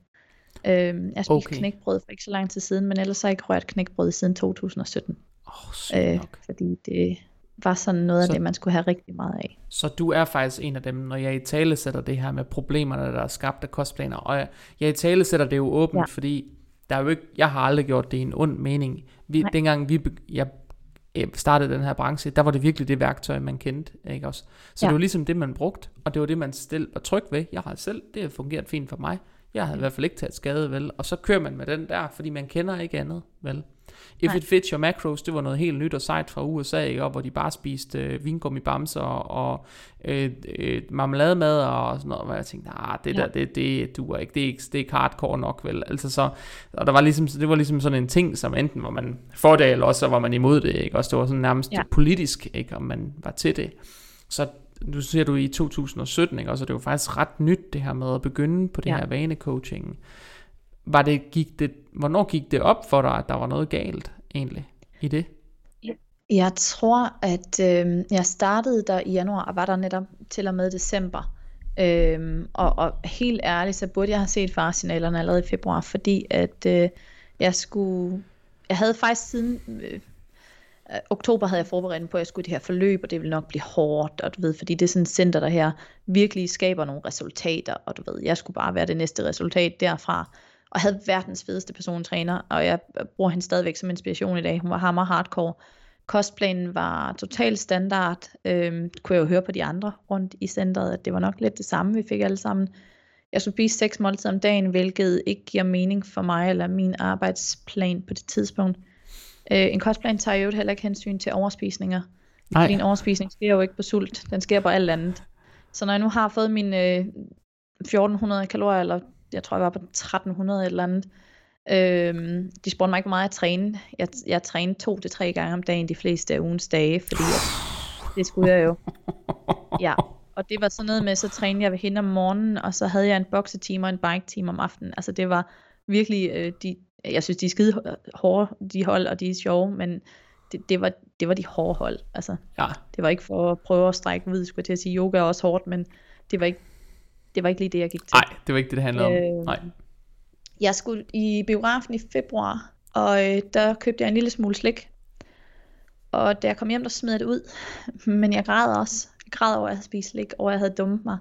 Øhm, jeg spiste okay. knækbrød for ikke så lang tid siden, men ellers har jeg ikke rørt knækbrød siden 2017. Oh, øh, fordi det var sådan noget så, af det, man skulle have rigtig meget af. Så du er faktisk en af dem, når jeg i tale sætter det her med problemerne, der er skabt af kostplaner, og jeg, jeg i tale sætter det jo åbent, ja. fordi der er jo ikke, jeg har aldrig gjort det i en ond mening. Vi, dengang vi, jeg startede den her branche, der var det virkelig det værktøj, man kendte, ikke også? Så ja. det var ligesom det, man brugte, og det var det, man selv var tryg ved. Jeg har selv, det har fungeret fint for mig. Jeg havde i hvert fald ikke taget skade, vel? Og så kører man med den der, fordi man kender ikke andet, vel? If Nej. it fits your macros, det var noget helt nyt og sejt fra USA, ikke? Og hvor de bare spiste øh, vingummibamser og, øh, øh, marmelademad og sådan noget, hvor jeg tænkte, nej, det ja. der, det, det duer ikke, det er ikke, det er ikke hardcore nok, vel? Altså så, og der var ligesom, det var ligesom sådan en ting, som enten var man for det, eller også så var man imod det, ikke? Også det var sådan nærmest ja. politisk, ikke? Om man var til det. Så nu ser du i 2017, ikke? Også det var faktisk ret nyt, det her med at begynde på det ja. her vanecoaching var det, gik det, hvornår gik det op for dig, at der var noget galt egentlig i det? Jeg tror, at øh, jeg startede der i januar, og var der netop til og med december. Øhm, og, og helt ærligt, så burde jeg have set faresignalerne allerede i februar, fordi at øh, jeg skulle, jeg havde faktisk siden øh, oktober havde jeg forberedt mig på, at jeg skulle i det her forløb, og det ville nok blive hårdt, og du ved, fordi det er sådan et center, der her virkelig skaber nogle resultater, og du ved, jeg skulle bare være det næste resultat derfra og havde verdens fedeste persontræner, og jeg bruger hende stadigvæk som inspiration i dag. Hun var hammer hardcore. Kostplanen var totalt standard. Øhm, kunne jeg jo høre på de andre rundt i centret, at det var nok lidt det samme, vi fik alle sammen. Jeg skulle spise seks måltider om dagen, hvilket ikke giver mening for mig eller min arbejdsplan på det tidspunkt. Øh, en kostplan tager jo heller ikke hensyn til overspisninger. Nej. Fordi en overspisning sker jo ikke på sult, den sker på alt andet. Så når jeg nu har fået mine øh, 1400 kalorier, eller jeg tror jeg var på 1300 eller andet. Øhm, de spurgte mig ikke meget at træne. Jeg, jeg trænede to til tre gange om dagen de fleste af ugens dage, fordi jeg, det skulle jeg jo. Ja, og det var sådan noget med, så trænede jeg ved hende om morgenen, og så havde jeg en boksetime og en bike team om aftenen. Altså det var virkelig, øh, de, jeg synes de er skide hårde, de hold, og de er sjove, men det, det, var, det var de hårde hold. Altså, ja. Det var ikke for at prøve at strække ud, skulle jeg til at sige, yoga er også hårdt, men det var ikke det var ikke lige det, jeg gik til. Nej, det var ikke det, det handlede øh, om. Nej. Jeg skulle i biografen i februar, og øh, der købte jeg en lille smule slik. Og da jeg kom hjem, der smed det ud. Men jeg græd også. Jeg græd over, at jeg havde spist slik, og jeg havde dummet mig.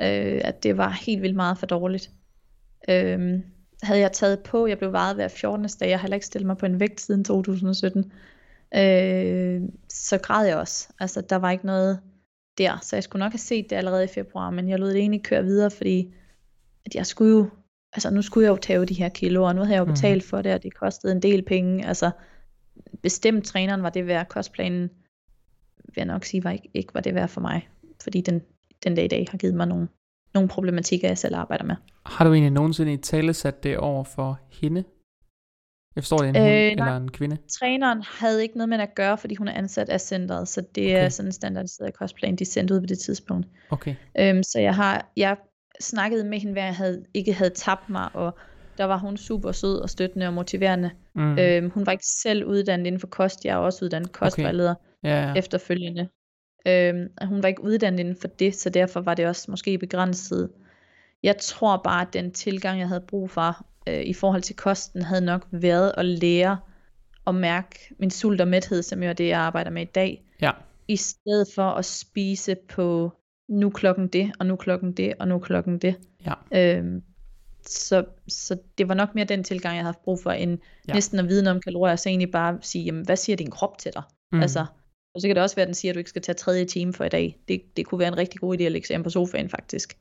Øh, at det var helt vildt meget for dårligt. Øh, havde jeg taget på, jeg blev vejet hver 14. dag, jeg har heller ikke stillet mig på en vægt siden 2017, øh, så græd jeg også. Altså, der var ikke noget, der, så jeg skulle nok have set det allerede i februar, men jeg lod det egentlig køre videre, fordi at jeg skulle jo, altså nu skulle jeg jo tage de her kilo, og nu havde jeg jo mhm. betalt for det, og det kostede en del penge, altså bestemt træneren var det værd, kostplanen vil jeg nok sige, var ikke, ikke var det værd for mig, fordi den, den dag i dag har givet mig nogle nogle problematikker, jeg selv arbejder med. Har du egentlig nogensinde i tale sat det over for hende? Jeg forstår det, en hund Øh, eller en kvinde. Træneren havde ikke noget med at gøre, fordi hun er ansat af centret, så det okay. Er sådan en standardiseret kostplan, de sendte ud på det tidspunkt. Okay. Øhm, så jeg har jeg snakkede med hende, hver jeg havde, ikke havde tabt mig, og der var hun super sød og støttende og motiverende. Mm. Øhm, hun var ikke selv uddannet inden for kost, jeg er også uddannet kostvejleder ja, okay. ja. efterfølgende. Øhm, hun var ikke uddannet inden for det, så derfor var det også måske begrænset. Jeg tror bare, at den tilgang, jeg havde brug for øh, i forhold til kosten, havde nok været at lære at mærke min sult og mæthed, som jo er det, jeg arbejder med i dag, ja. i stedet for at spise på nu klokken det, og nu klokken det, og nu klokken det. Ja. Øhm, så, så det var nok mere den tilgang, jeg havde haft brug for, end Ja. ja. næsten at vide om kalorier, så egentlig bare sige, jamen, hvad siger din krop til dig? Mm. Altså, og så kan det også være, at den siger, at du ikke skal tage tredje time for i dag. Det, det kunne være en rigtig god idé at lægge sig på sofaen, faktisk.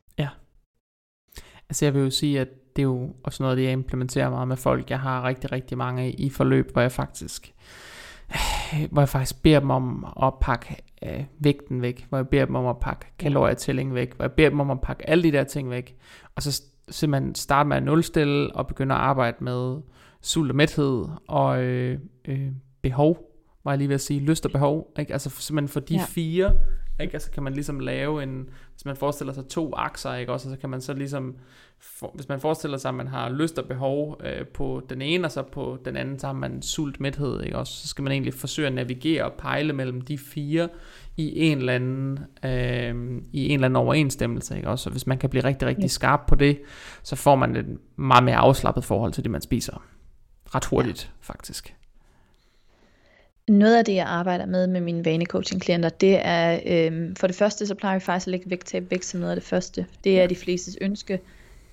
Altså jeg vil jo sige, at det er jo også noget det, jeg implementerer meget med folk. Jeg har rigtig, rigtig mange i forløb, hvor jeg faktisk, hvor jeg faktisk beder dem om at pakke øh, vægten væk, hvor jeg beder dem om at pakke kalorietælling væk, hvor jeg beder dem om at pakke alle de der ting væk, og så simpelthen starte med at nulstille og begynde at arbejde med sult og mæthed og øh, øh, behov, var jeg lige ved at sige, lyst og behov, ikke? altså simpelthen for de. Ja. fire, ikke? Altså kan man ligesom lave en, hvis man forestiller sig to akser, ikke? Også, så kan man så ligesom, for, hvis man forestiller sig, at man har lyst og behov øh, på den ene, og så på den anden, så har man sult mæthed, ikke? Også, så skal man egentlig forsøge at navigere og pejle mellem de fire i en eller anden, øh, i en eller anden overensstemmelse, ikke? Også, og hvis man kan blive rigtig, rigtig skarp på det, så får man et meget mere afslappet forhold til det, man spiser. Ret hurtigt, ja. faktisk. Noget af det, jeg arbejder med med mine vanecoaching-klienter, det er, øhm, for det første, så plejer vi faktisk at lægge vægttab væk som noget af det første. Det er de flestes ønske.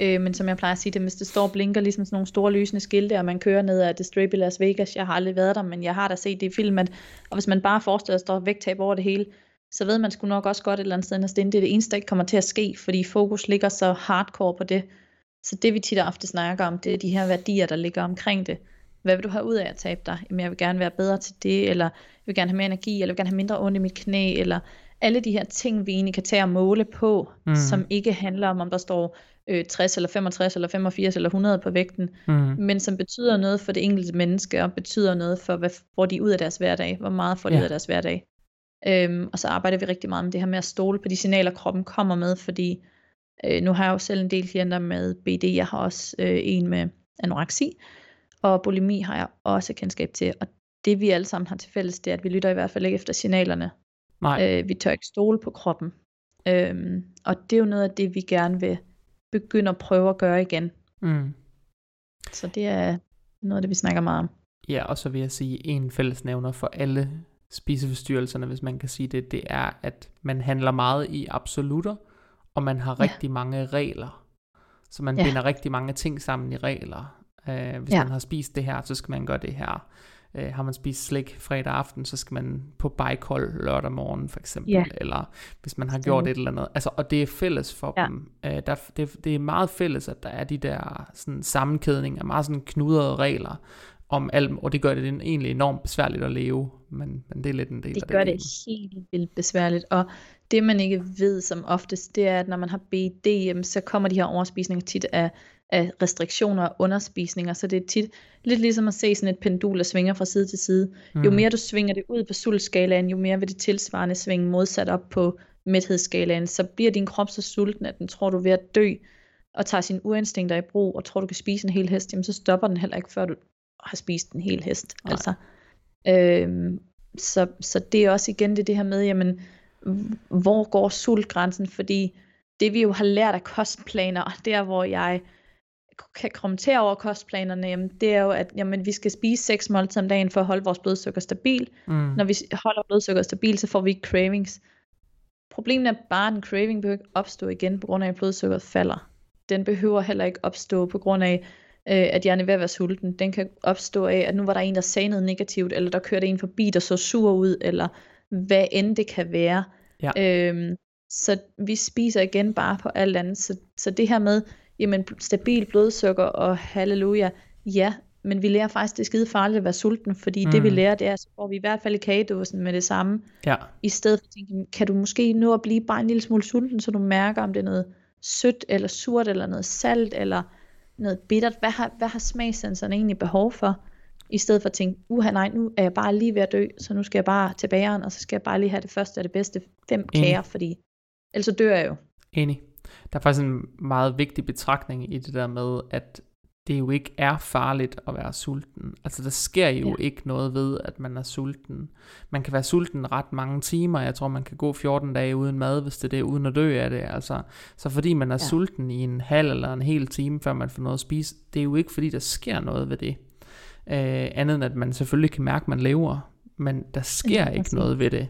Øh, men som jeg plejer at sige det, hvis det står og blinker ligesom sådan nogle store lysende skilte, og man kører ned ad det Strip i Las Vegas, jeg har aldrig været der, men jeg har da set det i film, at, og hvis man bare forestiller sig, at der er vægttab over det hele, så ved man sgu nok også godt et eller andet sted, at det er det eneste, der ikke kommer til at ske, fordi fokus ligger så hardcore på det. Så det vi tit og ofte snakker om, det er de her værdier, der ligger omkring det. Hvad vil du have ud af at tabe dig? Jamen, jeg vil gerne være bedre til det, eller jeg vil gerne have mere energi, eller jeg vil gerne have mindre ondt i mit knæ, eller alle de her ting, vi egentlig kan tage og måle på, Mm. som ikke handler om, om der står øh, 60 eller 65 eller 85 eller 100 på vægten, Mm. men som betyder noget for det enkelte menneske, og betyder noget for, hvad får de ud af deres hverdag, hvor meget får de Ja. ud af deres hverdag. Øhm, og så arbejder vi rigtig meget med det her med at stole på de signaler, kroppen kommer med, fordi øh, nu har jeg jo selv en del klienter med BD, jeg har også øh, en med anoreksi, og bulimi har jeg også kendskab til, og det vi alle sammen har til fælles, det er, at vi lytter i hvert fald ikke efter signalerne. Nej, Øh, vi tør ikke stole på kroppen. Øhm, og det er jo noget af det, vi gerne vil begynde at prøve at gøre igen. mm. Så det er noget af det, vi snakker meget om. Ja, og så vil jeg sige, en fællesnævner for alle spiseforstyrrelserne, hvis man kan sige det, det er, at man handler meget i absolutter, og man har Ja. rigtig mange regler. Så man Ja. binder rigtig mange ting sammen i regler. Uh, hvis Ja. man har spist det her, så skal man gøre det her. Uh, har man spist slik fredag aften, så skal man på bikehold lørdag morgen for eksempel. Ja. Eller hvis man har gjort et eller andet. Altså, og det er fælles for Ja. dem. Uh, der, det, det er meget fælles, at der er de der sådan, sammenkædninger, meget sådan knudrede regler om alt, og det gør det egentlig enormt besværligt at leve, men, men det er lidt en del af Det det. gør det helt vildt besværligt, og det man ikke ved som oftest, det er, at når man har BD, så kommer de her overspisninger tit af, af restriktioner og underspisninger, så det er tit lidt ligesom at se sådan et pendul, der svinger fra side til side. Mm. Jo mere du svinger det ud på sultskalaen, jo mere vil det tilsvarende svinge modsat op på mæthedsskalaen, så bliver din krop så sulten, at den tror, du er ved at dø, og tager sine uinstinkter i brug, og tror, du kan spise en hel hest, jamen så stopper den heller ikke, før du har spist en hel hest. Nej. Altså. Øhm, så, så det er også igen det, det her med, jamen, hvor går sultgrænsen? Fordi det vi jo har lært af kostplaner, og der hvor jeg kan kommentere over kostplanerne, jamen, det er jo, at jamen, vi skal spise seks måltider om dagen for at holde vores blodsukker stabil. Mm. Når vi holder blodsukker stabil, så får vi ikke cravings. Problemet er bare, at en craving behøver ikke opstå igen, på grund af, at blodsukkeret falder. Den behøver heller ikke opstå på grund af, øh, at jeg er ved at være sulten. Den kan opstå af, at nu var der en, der sagde noget negativt, eller der kørte en forbi, der så sur ud, eller hvad end det kan være. Ja. Øhm, så vi spiser igen bare på alt andet. Så, så det her med, jamen stabil blodsukker og halleluja, ja, men vi lærer faktisk, det er skide farligt at være sulten, fordi mm. det vi Mm. lærer, det er, så får vi i hvert fald i kagedåsen med det samme, Ja, i stedet for at tænke, kan du måske nå at blive bare en lille smule sulten, så du mærker, om det er noget sødt eller surt, eller noget salt, eller noget bittert. Hvad har, hvad har smagssensoren egentlig behov for? I stedet for at tænke, uha nej, nu er jeg bare lige ved at dø, så nu skal jeg bare til bageren, og så skal jeg bare lige have det første og det bedste fem kager, fordi ellers så dør jeg jo. Enig. Der er faktisk en meget vigtig betragtning i det der med, at det jo ikke er farligt at være sulten. Altså der sker jo ja. ikke noget ved, at man er sulten. Man kan være sulten ret mange timer. Jeg tror, man kan gå 14 dage uden mad, hvis det er det, uden at dø af det. Altså, så fordi man er ja. sulten i en halv eller en hel time, før man får noget at spise, det er jo ikke fordi, der sker noget ved det. Øh, andet end at man selvfølgelig kan mærke, at man lever, men der sker ja, ikke noget ved det.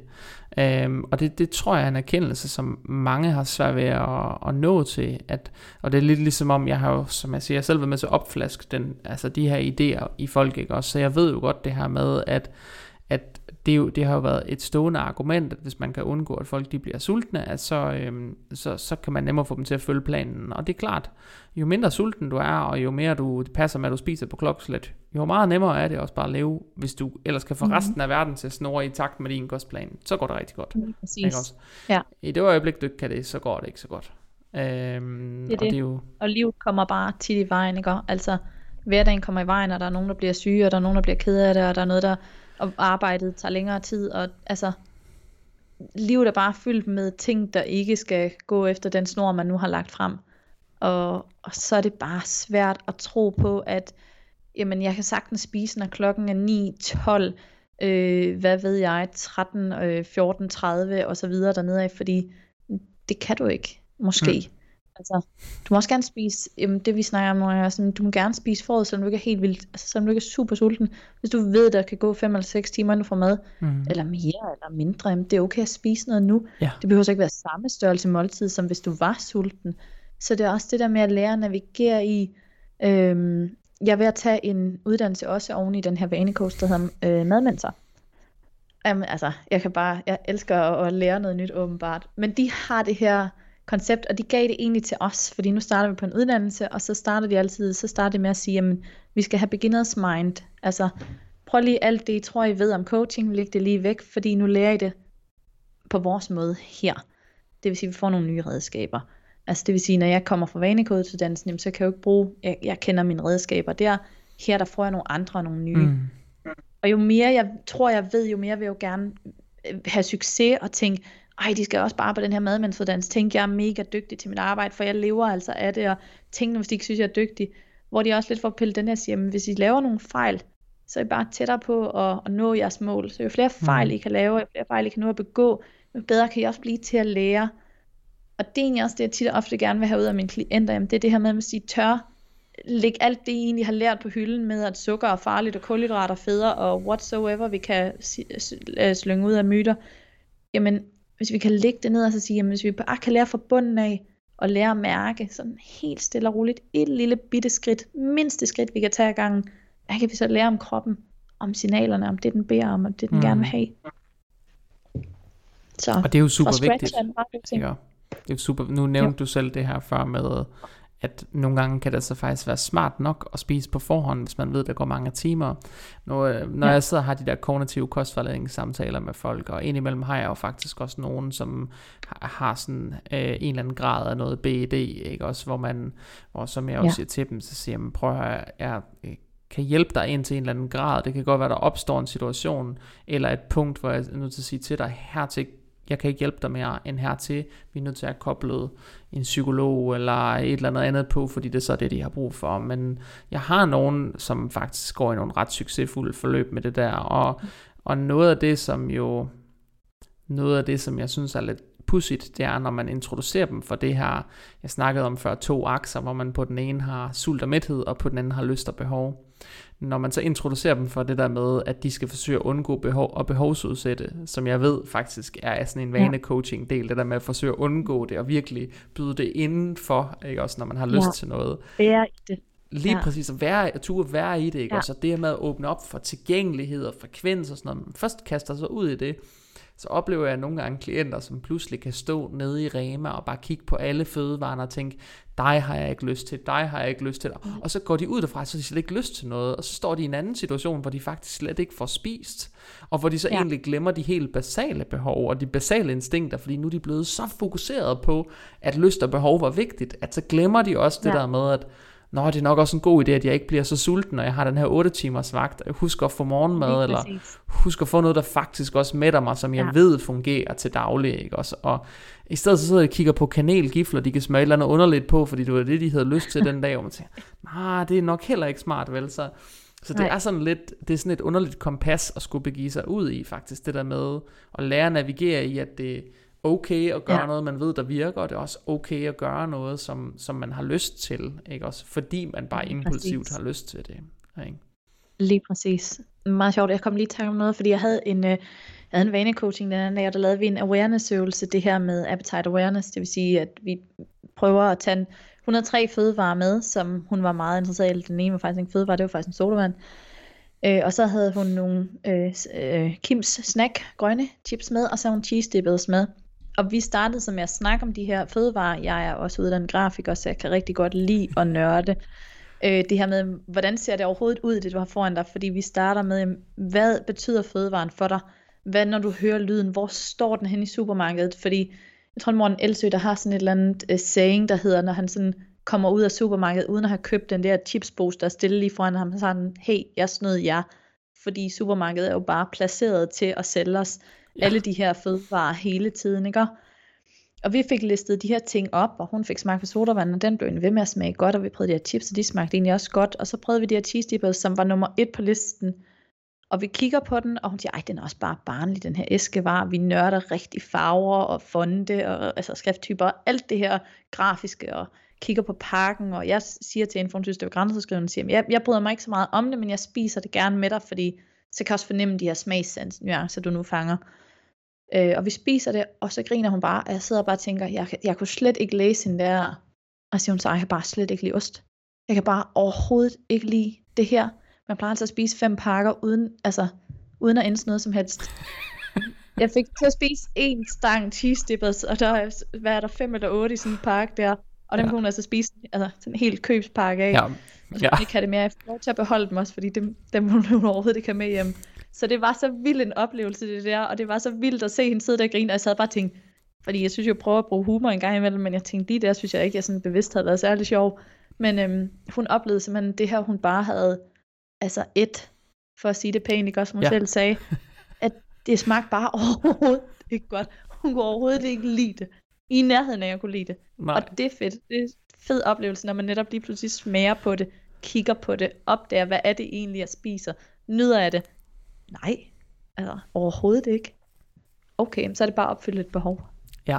Øhm, og det, det tror jeg er en erkendelse, som mange har svært ved at, at nå til. At, og det er lidt ligesom om, jeg har jo, som jeg siger, jeg selv været med til at opflaske den, altså de her idéer i folk, ikke også? Så jeg ved jo godt det her med, at, at det, jo, det har jo været et stående argument, at hvis man kan undgå, at folk de bliver sultne, at så, øhm, så, så kan man nemmere få dem til at følge planen. Og det er klart, jo mindre sulten du er, og jo mere du passer med, at du spiser på klokkeslæt, jo meget nemmere er det også bare at leve, hvis du ellers kan få mm. resten af verden til at snurre i takt med din kostplan. Så går det rigtig godt. Mm, præcis. Ikke også? Ja. I det øjeblik, du ikke kan det, så går det ikke så godt. Øhm, det er det. Og, det er jo... og livet kommer bare tit i vejen, ikke? Altså, hverdagen kommer i vejen, og der er nogen, der bliver syge, og der er nogen, der bliver ked af det, og der er noget, der og arbejdet tager længere tid, og altså, livet er bare fyldt med ting, der ikke skal gå efter den snor, man nu har lagt frem. Og, og så er det bare svært at tro på, at jamen, jeg kan sagtens spise, når klokken er 9, 12, øh, hvad ved jeg, 13, øh, 14, 30 og så videre dernede af, fordi det kan du ikke, måske. Mm. Altså, du må også gerne spise, jamen, det vi snakker om nu er sådan, du må gerne spise forud, selvom du ikke er helt vildt, altså selvom du ikke er super sulten. Hvis du ved, der kan gå 5 eller 6 timer, inden du får mad, mm. eller mere eller mindre, jamen, det er okay at spise noget nu. Ja. Det behøver så ikke være samme størrelse måltid, som hvis du var sulten. Så det er også det der med at lære at navigere i, øhm, jeg er ved at tage en uddannelse også oven i den her vanecoach, der hedder øh, madmentor. Jamen, altså, jeg kan bare, jeg elsker at, at lære noget nyt åbenbart. Men de har det her koncept, og de gav det egentlig til os, fordi nu starter vi på en uddannelse, og så starter de altid, så starter de med at sige, jamen, vi skal have beginners mind, altså prøv lige alt det, I tror, I ved om coaching, læg det lige væk, fordi nu lærer I det på vores måde her. Det vil sige, at vi får nogle nye redskaber. Altså det vil sige, når jeg kommer fra vanekodeuddannelsen, så kan jeg jo ikke bruge, jeg, jeg kender mine redskaber der, her der får jeg nogle andre og nogle nye. Mm. Og jo mere jeg tror, jeg ved, jo mere vil jeg jo gerne øh, have succes og tænke, ej, de skal også bare på den her madmændsfuddannelse, tænk, jeg er mega dygtig til mit arbejde, for jeg lever altså af det, og tænk, hvis de ikke synes, jeg er dygtig, hvor de også lidt får pillet den her siger, hvis I laver nogle fejl, så er I bare tættere på at, at nå jeres mål. Så jo flere fejl mm. I kan lave, jo flere fejl I kan nå at begå, jo bedre kan I også blive til at lære. Og det er egentlig også det, jeg tit og ofte gerne vil have ud af mine klienter, jamen det er det her med, at de tør lægge alt det, I egentlig har lært på hylden med, at sukker er farligt, og kulhydrater er federe, og whatsoever vi kan slynge ud af myter, jamen hvis vi kan lægge det ned og så sige, jamen hvis vi bare kan lære fra bunden af, og lære at mærke sådan helt stille og roligt, et lille bitte skridt, mindste skridt vi kan tage ad gangen, hvad kan vi så lære om kroppen, om signalerne, om det den beder om, om det den mm. gerne vil have. Så, og det er jo super vigtigt. Ja, det er super. Nu nævnte jo. du selv det her før med, at nogle gange kan det så faktisk være smart nok at spise på forhånd, hvis man ved, der går mange timer. Når, øh, når ja. jeg sidder og har de der kognitive kostvejledningssamtaler med folk, og indimellem har jeg jo faktisk også nogen, som har sådan øh, en eller anden grad af noget BED, ikke? Også hvor man, hvor som jeg også ja. siger til dem, så siger jeg, prøv at høre, jeg kan hjælpe dig ind til en eller anden grad. Det kan godt være, der opstår en situation, eller et punkt, hvor jeg er nødt til at sige til dig, hertil jeg kan ikke hjælpe dig mere end hertil. Vi er nødt til at koble en psykolog eller et eller andet andet på, fordi det er så det, de har brug for. Men jeg har nogen, som faktisk går i nogle ret succesfulde forløb med det der, og, og noget af det, som jo, noget af det, som jeg synes er lidt pudsigt, det er, når man introducerer dem for det her, jeg snakkede om før, to akser, hvor man på den ene har sult og mæthed, og på den anden har lyst og behov når man så introducerer dem for det der med, at de skal forsøge at undgå behov og behovsudsætte, som jeg ved faktisk er sådan en vane coaching del, det der med at forsøge at undgå det og virkelig byde det indenfor, ikke også når man har lyst ja. til noget. Være i det. Lige ja. præcis, at være, at turde være i det, ikke? Ja. Og så det med at åbne op for tilgængelighed og frekvens og sådan noget, man først kaster sig ud i det, så oplever jeg nogle gange klienter, som pludselig kan stå nede i Rema og bare kigge på alle fødevarene og tænke, dig har jeg ikke lyst til, dig har jeg ikke lyst til. Mm. Og så går de ud derfra, så de slet ikke lyst til noget, og så står de i en anden situation, hvor de faktisk slet ikke får spist, og hvor de så ja. egentlig glemmer de helt basale behov og de basale instinkter, fordi nu er de blevet så fokuseret på, at lyst og behov var vigtigt, at så glemmer de også det ja. der med, at Nå, det er nok også en god idé, at jeg ikke bliver så sulten, når jeg har den her 8 timers vagt. Husk at få morgenmad, eller husk at få noget, der faktisk også mætter mig, som jeg ja. ved fungerer til daglig. Ikke? Også, og i stedet så sidder jeg og kigger på kanelgifler, de kan smage et eller andet underligt på, fordi det var det, de havde lyst til den dag, og man tænker, nej, det er nok heller ikke smart, vel? Så, så det Nej. er sådan lidt, det er sådan et underligt kompas at skulle begive sig ud i, faktisk, det der med at lære at navigere i, at det, okay at gøre ja. noget, man ved, der virker, og det er også okay at gøre noget, som, som man har lyst til, ikke også? Fordi man bare impulsivt præcis. har lyst til det. Ikke? Lige præcis. Meget sjovt, jeg kom lige til om noget, fordi jeg havde en, øh, jeg havde en vanecoaching den anden dag, og der lavede vi en awareness-øvelse, det her med appetite awareness, det vil sige, at vi prøver at tage 103 fødevarer med, som hun var meget interesseret i. Den ene var faktisk en fødevare, det var faktisk en sodavand. Øh, og så havde hun nogle øh, øh, Kims snack grønne chips med, og så hun cheese dippers med. Og vi startede så med at snakke om de her fødevarer. Jeg er også uddannet grafiker, så jeg kan rigtig godt lide at nørde. Øh, det her med, hvordan ser det overhovedet ud, det du har foran dig? Fordi vi starter med, hvad betyder fødevaren for dig? Hvad når du hører lyden? Hvor står den hen i supermarkedet? Fordi jeg tror, Morten Elsø, der har sådan et eller andet uh, saying, der hedder, når han sådan kommer ud af supermarkedet, uden at have købt den der chipspose, der er stille lige foran ham, så han, hey, jeg snød jer. Fordi supermarkedet er jo bare placeret til at sælge os ja. alle de her fødevarer hele tiden, ikke? Og vi fik listet de her ting op, og hun fik smagt på sodavand, og den blev ved med at smage godt, og vi prøvede de her chips, og de smagte egentlig også godt. Og så prøvede vi de her cheese dippers, som var nummer et på listen. Og vi kigger på den, og hun siger, ej, den er også bare barnlig, den her æskevar. Vi nørder rigtig farver og fonde, og altså skrifttyper, og alt det her grafiske, og kigger på pakken, og jeg siger til en, for hun synes, det var grænseskrivende, siger, jeg, jeg bryder mig ikke så meget om det, men jeg spiser det gerne med dig, fordi så kan jeg også fornemme de her smagsnuancer, du nu fanger. Øh, og vi spiser det, og så griner hun bare, og jeg sidder og bare tænker, jeg, jeg kunne slet ikke læse hende der, og siger hun så, jeg kan bare slet ikke lide ost. Jeg kan bare overhovedet ikke lide det her. Man plejer altså at spise fem pakker, uden, altså, uden at ende noget som helst. jeg fik til at spise en stang cheese dippers, og der er, hvad er der, fem eller otte i sådan en pakke der. Og dem ja. kunne hun altså spise altså, sådan en helt købspakke af. Ja. Og så ja. ikke have det mere. Jeg får til at beholde dem også, fordi dem, dem hun overhovedet ikke have med hjem. Så det var så vild en oplevelse det der, og det var så vildt at se hende sidde der og grine, og jeg sad bare og tænkte, fordi jeg synes jo, jeg prøver at bruge humor en gang imellem, men jeg tænkte lige der, synes jeg ikke, jeg sådan bevidst havde været særlig sjov. Men øhm, hun oplevede simpelthen det her, hun bare havde, altså et, for at sige det pænt, ikke også, som hun ja. selv sagde, at det smagte bare overhovedet ikke godt. Hun kunne overhovedet ikke lide det. I nærheden af at kunne lide det. Nej. Og det er fedt. Det er en fed oplevelse, når man netop lige pludselig smager på det, kigger på det, opdager, hvad er det egentlig, jeg spiser, nyder af det, Nej, altså overhovedet ikke. Okay, så er det bare opfyldt et behov. Ja,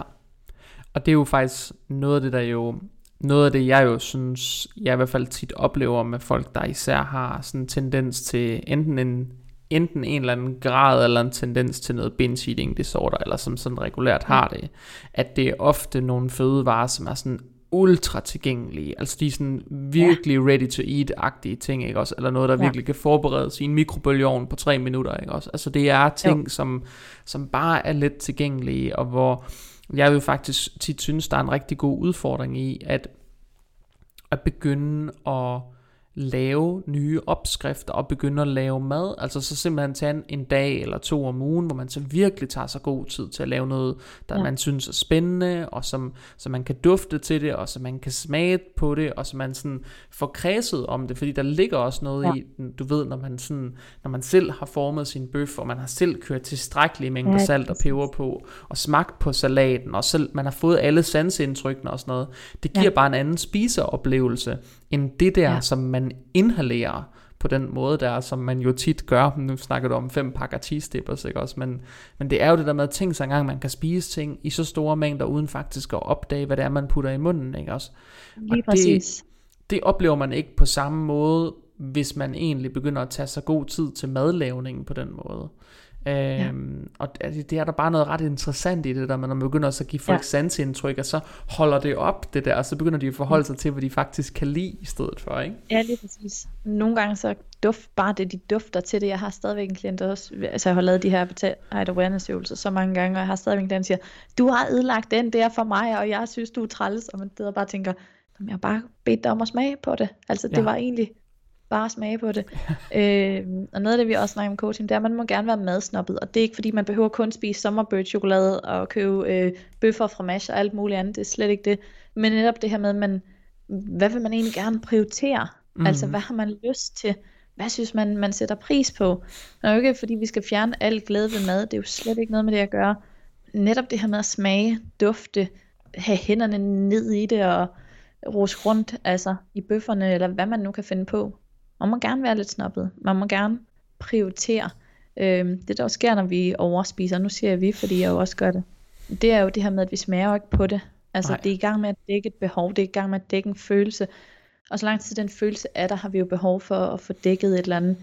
og det er jo faktisk noget af det, der jo, noget af det, jeg jo synes, jeg i hvert fald tit oplever med folk, der især har sådan en tendens til enten en, enten en eller anden grad eller en tendens til noget binge eating disorder, eller som sådan regulært har det, at det er ofte nogle fødevarer, som er sådan ultra tilgængelige. Altså de er sådan virkelig ja. ready to eat-agtige ting, ikke også? Eller noget, der ja. virkelig kan forberedes i en mikrobølgeovn på tre minutter, ikke også? Altså det er ting, som, som bare er let tilgængelige, og hvor jeg vil faktisk tit synes, der er en rigtig god udfordring i, at, at begynde at lave nye opskrifter og begynde at lave mad. Altså så simpelthen tage en, en dag eller to om ugen, hvor man så virkelig tager sig god tid til at lave noget, der ja. man synes er spændende, og som, så man kan dufte til det, og så man kan smage på det, og så man sådan får kredset om det, fordi der ligger også noget ja. i, du ved, når man, sådan, når man selv har formet sin bøf, og man har selv kørt tilstrækkelige mængder ja, salt og peber på, og smagt på salaten, og selv man har fået alle sansindtrykkene og sådan noget. Det giver ja. bare en anden spiseoplevelse, end det der, ja. som man inhalerer på den måde der, som man jo tit gør. Nu snakker du om fem pakker cheese dippers, ikke også? Men, men det er jo det der med at tænke sig engang, man kan spise ting i så store mængder, uden faktisk at opdage, hvad det er, man putter i munden, ikke også? Lige Og præcis. Det, det oplever man ikke på samme måde, hvis man egentlig begynder at tage sig god tid til madlavningen på den måde. Øhm, Og det, det er der bare noget ret interessant i det der, når man begynder også at give folk ja. sansindtryk, og så holder det op det der, og så begynder de at forholde sig til, hvad de faktisk kan lide i stedet for, ikke? Ja, lige præcis. Nogle gange så duft, bare det, de dufter til det. Jeg har stadigvæk en klient, også, altså jeg har lavet de her height awareness øvelser så mange gange, og jeg har stadigvæk en klient, der siger, du har ødelagt den der for mig, og jeg synes, du er træls, og man sidder bare tænker, jeg har bare bedt dig om at smage på det. Altså det ja. var egentlig bare smage på det. øh, og noget af det, vi også snakker om coaching, det er, at man må gerne være madsnoppet, og det er ikke fordi, man behøver kun spise sommerbird chokolade og købe øh, bøffer fra mash og alt muligt andet, det er slet ikke det. Men netop det her med, man, hvad vil man egentlig gerne prioritere? Mm. Altså, hvad har man lyst til? Hvad synes man, man sætter pris på? Det er jo ikke, fordi vi skal fjerne al glæde ved mad, det er jo slet ikke noget med det at gøre. Netop det her med at smage, dufte, have hænderne ned i det og rose rundt altså i bøfferne, eller hvad man nu kan finde på. Man må gerne være lidt snobbet. Man må gerne prioritere. Øhm, det der også sker, når vi overspiser, nu siger jeg vi, fordi jeg jo også gør det, det er jo det her med, at vi smager ikke på det. Altså Nej. det er i gang med at dække et behov, det er i gang med at dække en følelse. Og så lang tid den følelse er der, har vi jo behov for at få dækket et eller andet.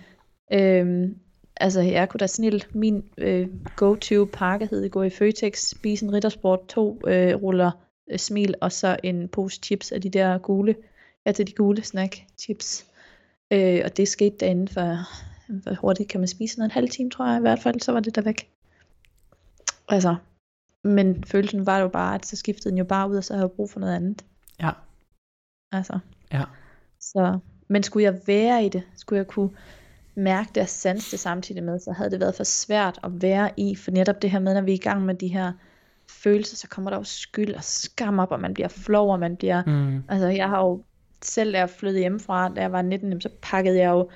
Øhm, altså jeg kunne da snilt, min øh, go-to pakke hed gå i Føtex, spise en riddersport, to øh, ruller øh, smil, og så en pose chips af de der gule, ja til de gule snack chips. Øh, og det skete derinde for, hvor hurtigt kan man spise, en halv time tror jeg i hvert fald, så var det der væk. Altså, men følelsen var jo bare, at så skiftede den jo bare ud, og så havde jeg brug for noget andet. Ja. Altså. Ja. Så, men skulle jeg være i det, skulle jeg kunne mærke det og sanse det samtidig med, så havde det været for svært at være i, for netop det her med, når vi er i gang med de her følelser, så kommer der jo skyld og skam op, og man bliver flov, og man bliver, mm. altså jeg har jo selv da jeg flyttede hjemmefra, da jeg var 19, så pakkede jeg jo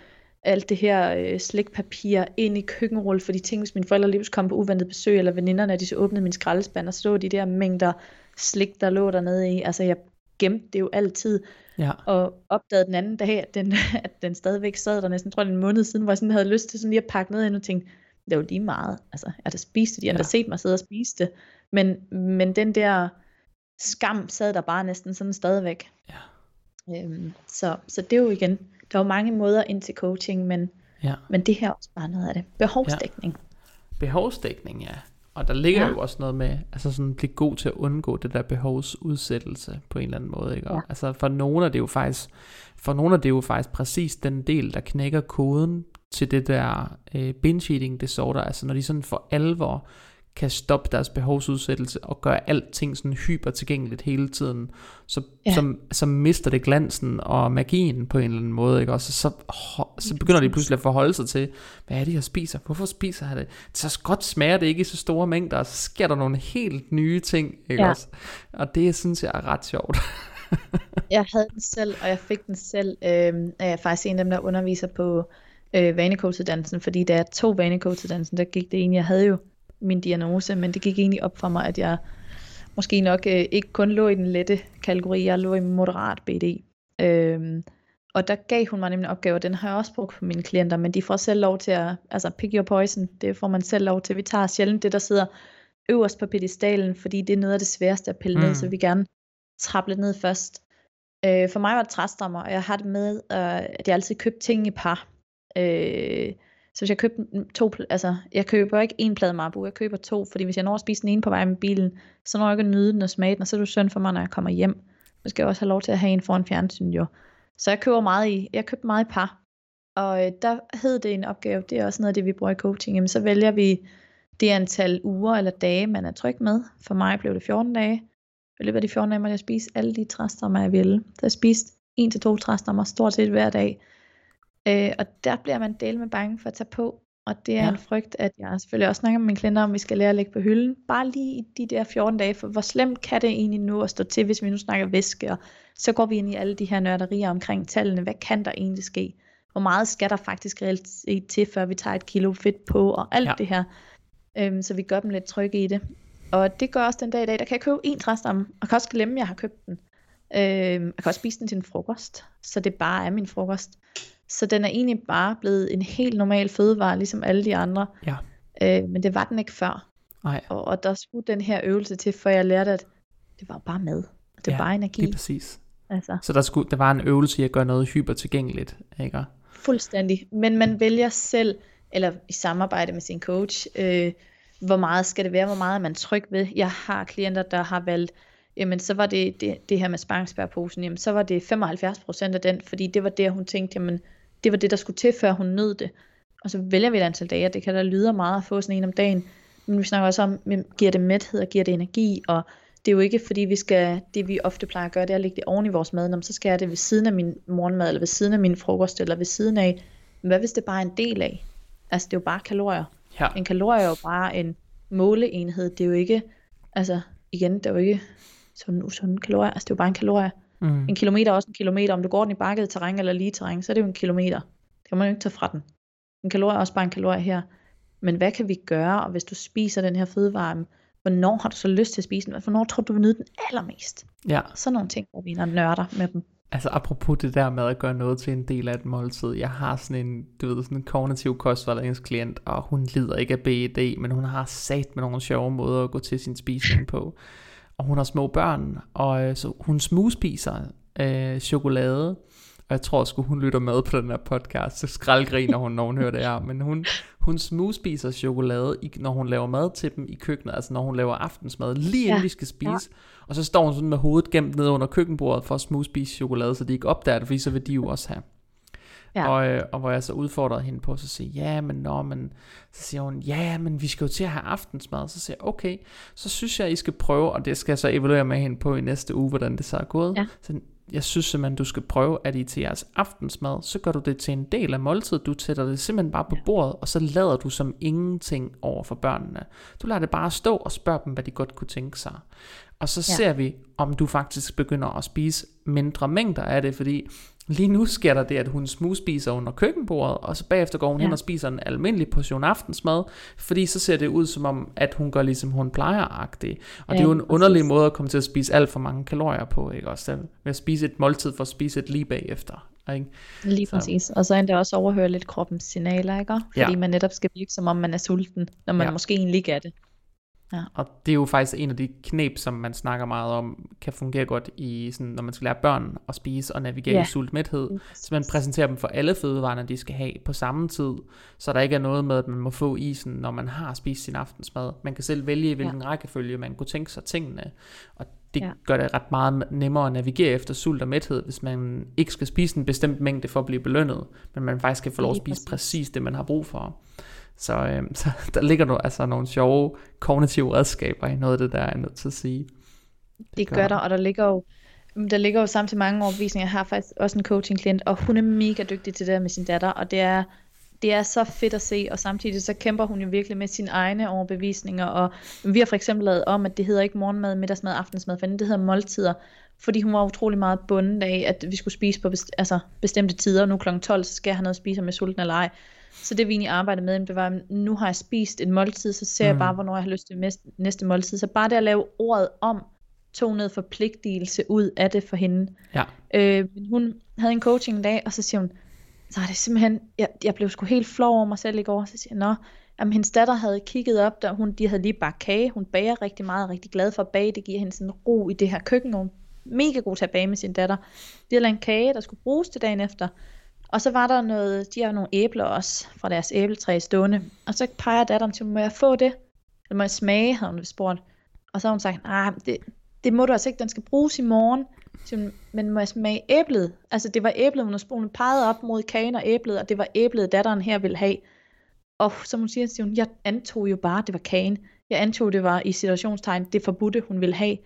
alt det her øh, slikpapir ind i køkkenrulle, fordi ting, hvis mine forældre lige kom på uventet besøg, eller veninderne, de så åbnede min skraldespand, og så de der mængder slik, der lå dernede i. Altså jeg gemte det jo altid, ja. og opdagede den anden dag, at den, at den stadigvæk sad der næsten, tror jeg, en måned siden, hvor jeg sådan havde lyst til sådan lige at pakke ned ind og tænkte, det var lige meget. Altså, jeg har da spist det, de har ja. da set mig sidde og spise det. Men, men den der skam sad der bare næsten sådan stadigvæk. Ja. Øhm, så, så det er jo igen, der er jo mange måder ind til coaching, men, ja. men det her er også bare noget af det. Behovsdækning. Ja. Behovsdækning, ja. Og der ligger ja. jo også noget med, altså sådan blive god til at undgå det der behovsudsættelse på en eller anden måde, ikke? Ja. altså for nogle er det jo faktisk, for nogle er det jo faktisk præcis den del, der knækker koden til det der øh, binge eating disorder, altså når de sådan for alvor kan stoppe deres behovsudsættelse og gøre alting sådan hyper tilgængeligt hele tiden, så, ja. så, så mister det glansen og magien på en eller anden måde, ikke? Og så, så, så begynder de pludselig at forholde sig til, hvad er det, jeg spiser? Hvorfor spiser jeg det? Så godt smager det ikke i så store mængder, og så sker der nogle helt nye ting, ikke ja. også? Og det synes jeg er ret sjovt. jeg havde den selv, og jeg fik den selv. Øh, jeg er faktisk en af dem, der underviser på øh, vanecoachuddannelsen, fordi da jeg tog vanecoachuddannelsen, der gik det ene, jeg havde jo min diagnose, men det gik egentlig op for mig, at jeg måske nok øh, ikke kun lå i den lette kategori, jeg lå i moderat BD. Øhm, og der gav hun mig nemlig en opgave, og den har jeg også brugt for mine klienter, men de får selv lov til at, altså pick your poison, det får man selv lov til. Vi tager sjældent det, der sidder øverst på pedestalen, fordi det er noget af det sværeste at pille mm. ned, så vi gerne trappe lidt ned først. Øh, for mig var det træstammer, og jeg har det med, øh, at jeg altid købte ting i par. Øh, så hvis jeg køber to, altså jeg køber ikke en plade Marbu, jeg køber to, fordi hvis jeg når at spise den ene på vej med bilen, så når jeg ikke at nyde den og smage den, og så er det synd for mig, når jeg kommer hjem. Så skal jeg også have lov til at have en foran fjernsyn jo. Så jeg køber meget i, jeg køber meget i par. Og øh, der hed det en opgave, det er også noget af det, vi bruger i coaching. Jamen, så vælger vi det antal uger eller dage, man er tryg med. For mig blev det 14 dage. I løbet af de 14 dage måtte jeg spise alle de træstammer, jeg ville. Så jeg spiste en til to træstammer stort set hver dag. Øh, og der bliver man del med bange for at tage på. Og det er ja. en frygt, at jeg selvfølgelig også snakker med mine klienter om, vi skal lære at lægge på hylden. Bare lige i de der 14 dage, for hvor slemt kan det egentlig nu at stå til, hvis vi nu snakker væske, og så går vi ind i alle de her nørderier omkring tallene. Hvad kan der egentlig ske? Hvor meget skal der faktisk reelt set til, før vi tager et kilo fedt på, og alt ja. det her. Øhm, så vi gør dem lidt trygge i det. Og det gør også den dag i dag, der kan jeg købe en træstamme, og kan også glemme, at jeg har købt den. Øhm, jeg kan også spise den til en frokost, så det bare er min frokost. Så den er egentlig bare blevet en helt normal fødevare, ligesom alle de andre. Ja. Øh, men det var den ikke før. Nej. Og, og der skulle den her øvelse til, for jeg lærte, at det var bare mad. Det var ja, bare energi. Lige præcis. Altså. Så der, skulle, der var en øvelse i at gøre noget hyper tilgængeligt, ikke? Fuldstændig. Men man vælger selv, eller i samarbejde med sin coach, øh, hvor meget skal det være, hvor meget er man tryg ved. Jeg har klienter, der har valgt, jamen så var det det, det her med sparringsbærposen, jamen så var det 75% af den, fordi det var det, hun tænkte, jamen det var det, der skulle til, før hun nød det. Og så vælger vi et antal dage, og det kan da lyde meget at få sådan en om dagen, men vi snakker også om, giver det mæthed og giver det energi, og det er jo ikke fordi vi skal, det vi ofte plejer at gøre, det er at lægge det oven i vores mad, Nå, så skal jeg det ved siden af min morgenmad, eller ved siden af min frokost, eller ved siden af, men hvad hvis det bare er en del af? Altså det er jo bare kalorier. Ja. En kalorie er jo bare en måleenhed, det er jo ikke, altså igen, det er jo ikke sådan usund kalorier, altså det er jo bare en kalorie. Mm. En kilometer er også en kilometer, om du går den i bakket terræn eller lige terræn, så er det jo en kilometer. Det kan man jo ikke tage fra den. En kalorie er også bare en kalorie her. Men hvad kan vi gøre, og hvis du spiser den her fødevare, hvornår har du så lyst til at spise den? Hvornår tror du, du vil nyde den allermest? Ja. Sådan nogle ting, hvor vi er nørder med dem. Altså apropos det der med at gøre noget til en del af et måltid. Jeg har sådan en, du ved, sådan en kognitiv kostvejledningsklient, og hun lider ikke af BED, men hun har sat med nogle sjove måder at gå til sin spisning på. Og hun har små børn, og øh, så hun smugspiser øh, chokolade, og jeg tror sgu hun lytter med på den her podcast, så skraldgriner hun, når hun hører det her, men hun, hun smugspiser chokolade, når hun laver mad til dem i køkkenet, altså når hun laver aftensmad, lige inden ja. vi skal spise, ja. og så står hun sådan med hovedet gemt ned under køkkenbordet for at smugspise chokolade, så de ikke opdager det, fordi så vil de jo også have. Ja. Og, øh, og hvor jeg så udfordrede hende på, så siger ja, men nå, men, så siger hun, ja, men vi skal jo til at have aftensmad. Så siger jeg, okay, så synes jeg, I skal prøve, og det skal jeg så evaluere med hende på i næste uge, hvordan det så er gået. Ja. Så jeg synes simpelthen, du skal prøve, at I til jeres aftensmad, så gør du det til en del af måltidet. Du sætter det simpelthen bare på bordet, og så lader du som ingenting over for børnene. Du lader det bare stå og spørger dem, hvad de godt kunne tænke sig. Og så ja. ser vi, om du faktisk begynder at spise mindre mængder af det, fordi lige nu sker der det, at hun smugspiser under køkkenbordet, og så bagefter går hun ja. hen og spiser en almindelig portion aftensmad, fordi så ser det ud som om, at hun gør ligesom hun plejer-agtigt. Og ja, det er jo en præcis. underlig måde at komme til at spise alt for mange kalorier på, ikke også? Ved at spise et måltid for at spise et lige bagefter. Ikke? Lige så. præcis. Og så endda også overhøre lidt kroppens signaler, ikke? Fordi ja. man netop skal virke som om man er sulten, når man ja. måske egentlig ikke er det. Ja. Og det er jo faktisk en af de knep, som man snakker meget om, kan fungere godt i, sådan, når man skal lære børn at spise og navigere ja. i sultmæthed. Så man præsenterer dem for alle fødevarene, de skal have på samme tid, så der ikke er noget med, at man må få isen, når man har spist sin aftensmad. Man kan selv vælge, hvilken ja. rækkefølge man kunne tænke sig tingene. Og det ja. gør det ret meget nemmere at navigere efter sult og mæthed, hvis man ikke skal spise en bestemt mængde for at blive belønnet, men man faktisk kan få lov at spise præcis. præcis det, man har brug for. Så, øh, så der ligger nu altså nogle sjove kognitive redskaber i noget af det der, er jeg nødt til at sige. Det, det gør, gør der, og der ligger jo der ligger jo samtidig mange overbevisninger. Jeg har faktisk også en coaching klient, og hun er mega dygtig til det der med sin datter, og det er, det er så fedt at se, og samtidig så kæmper hun jo virkelig med sine egne overbevisninger, og vi har for eksempel lavet om, at det hedder ikke morgenmad, middagsmad, aftensmad, for det hedder måltider, fordi hun var utrolig meget bundet af, at vi skulle spise på best, altså bestemte tider, nu kl. 12, så skal jeg have noget at spise, med sulten eller ej. Så det vi egentlig arbejdede med, det var, nu har jeg spist en måltid, så ser mm. jeg bare, hvornår jeg har lyst til næste måltid. Så bare det at lave ordet om, tog noget forpligtelse ud af det for hende. Ja. Øh, men hun havde en coaching en dag, og så siger hun, så er det simpelthen, jeg, jeg blev sgu helt flov over mig selv i går, så siger jeg, nå, jamen, hendes datter havde kigget op, der hun, de havde lige bare kage, hun bager rigtig meget, rigtig glad for at bage, det giver hende sådan ro i det her køkken, og hun mega god til at bage med sin datter. De havde lavet en kage, der skulle bruges til dagen efter, og så var der noget, de har nogle æbler også fra deres æbletræ stående. Og så peger datteren til, må jeg få det? Eller må jeg smage, havde hun spurgt. Og så har hun sagt, ah, det, det må du altså ikke, den skal bruges i morgen. Så, men må jeg smage æblet? Altså det var æblet, hun, hun pegede op mod kagen og æblet, og det var æblet, datteren her ville have. Og som hun siger, siger hun, jeg antog jo bare, det var kagen. Jeg antog, det var i situationstegn det forbudte, hun ville have.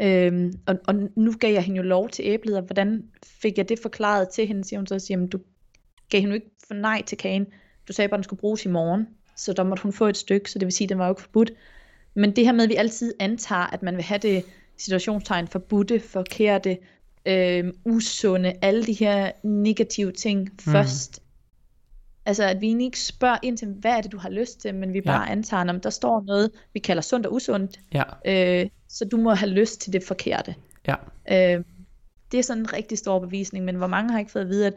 Øhm, og, og nu gav jeg hende jo lov til æblet, og hvordan fik jeg det forklaret til hende, siger hun så, siger, du gav hende ikke for nej til kagen. Du sagde bare, at den skulle bruges i morgen, så der måtte hun få et stykke, så det vil sige, at den var jo ikke forbudt. Men det her med, at vi altid antager, at man vil have det situationstegn forbudte, forkerte, øh, usunde, alle de her negative ting mm. først. Altså at vi egentlig ikke spørger ind til, hvad er det du har lyst til, men vi bare ja. antager, om der står noget, vi kalder sundt og usundt, ja. øh, så du må have lyst til det forkerte. Ja. Øh, det er sådan en rigtig stor bevisning, men hvor mange har ikke fået at vide, at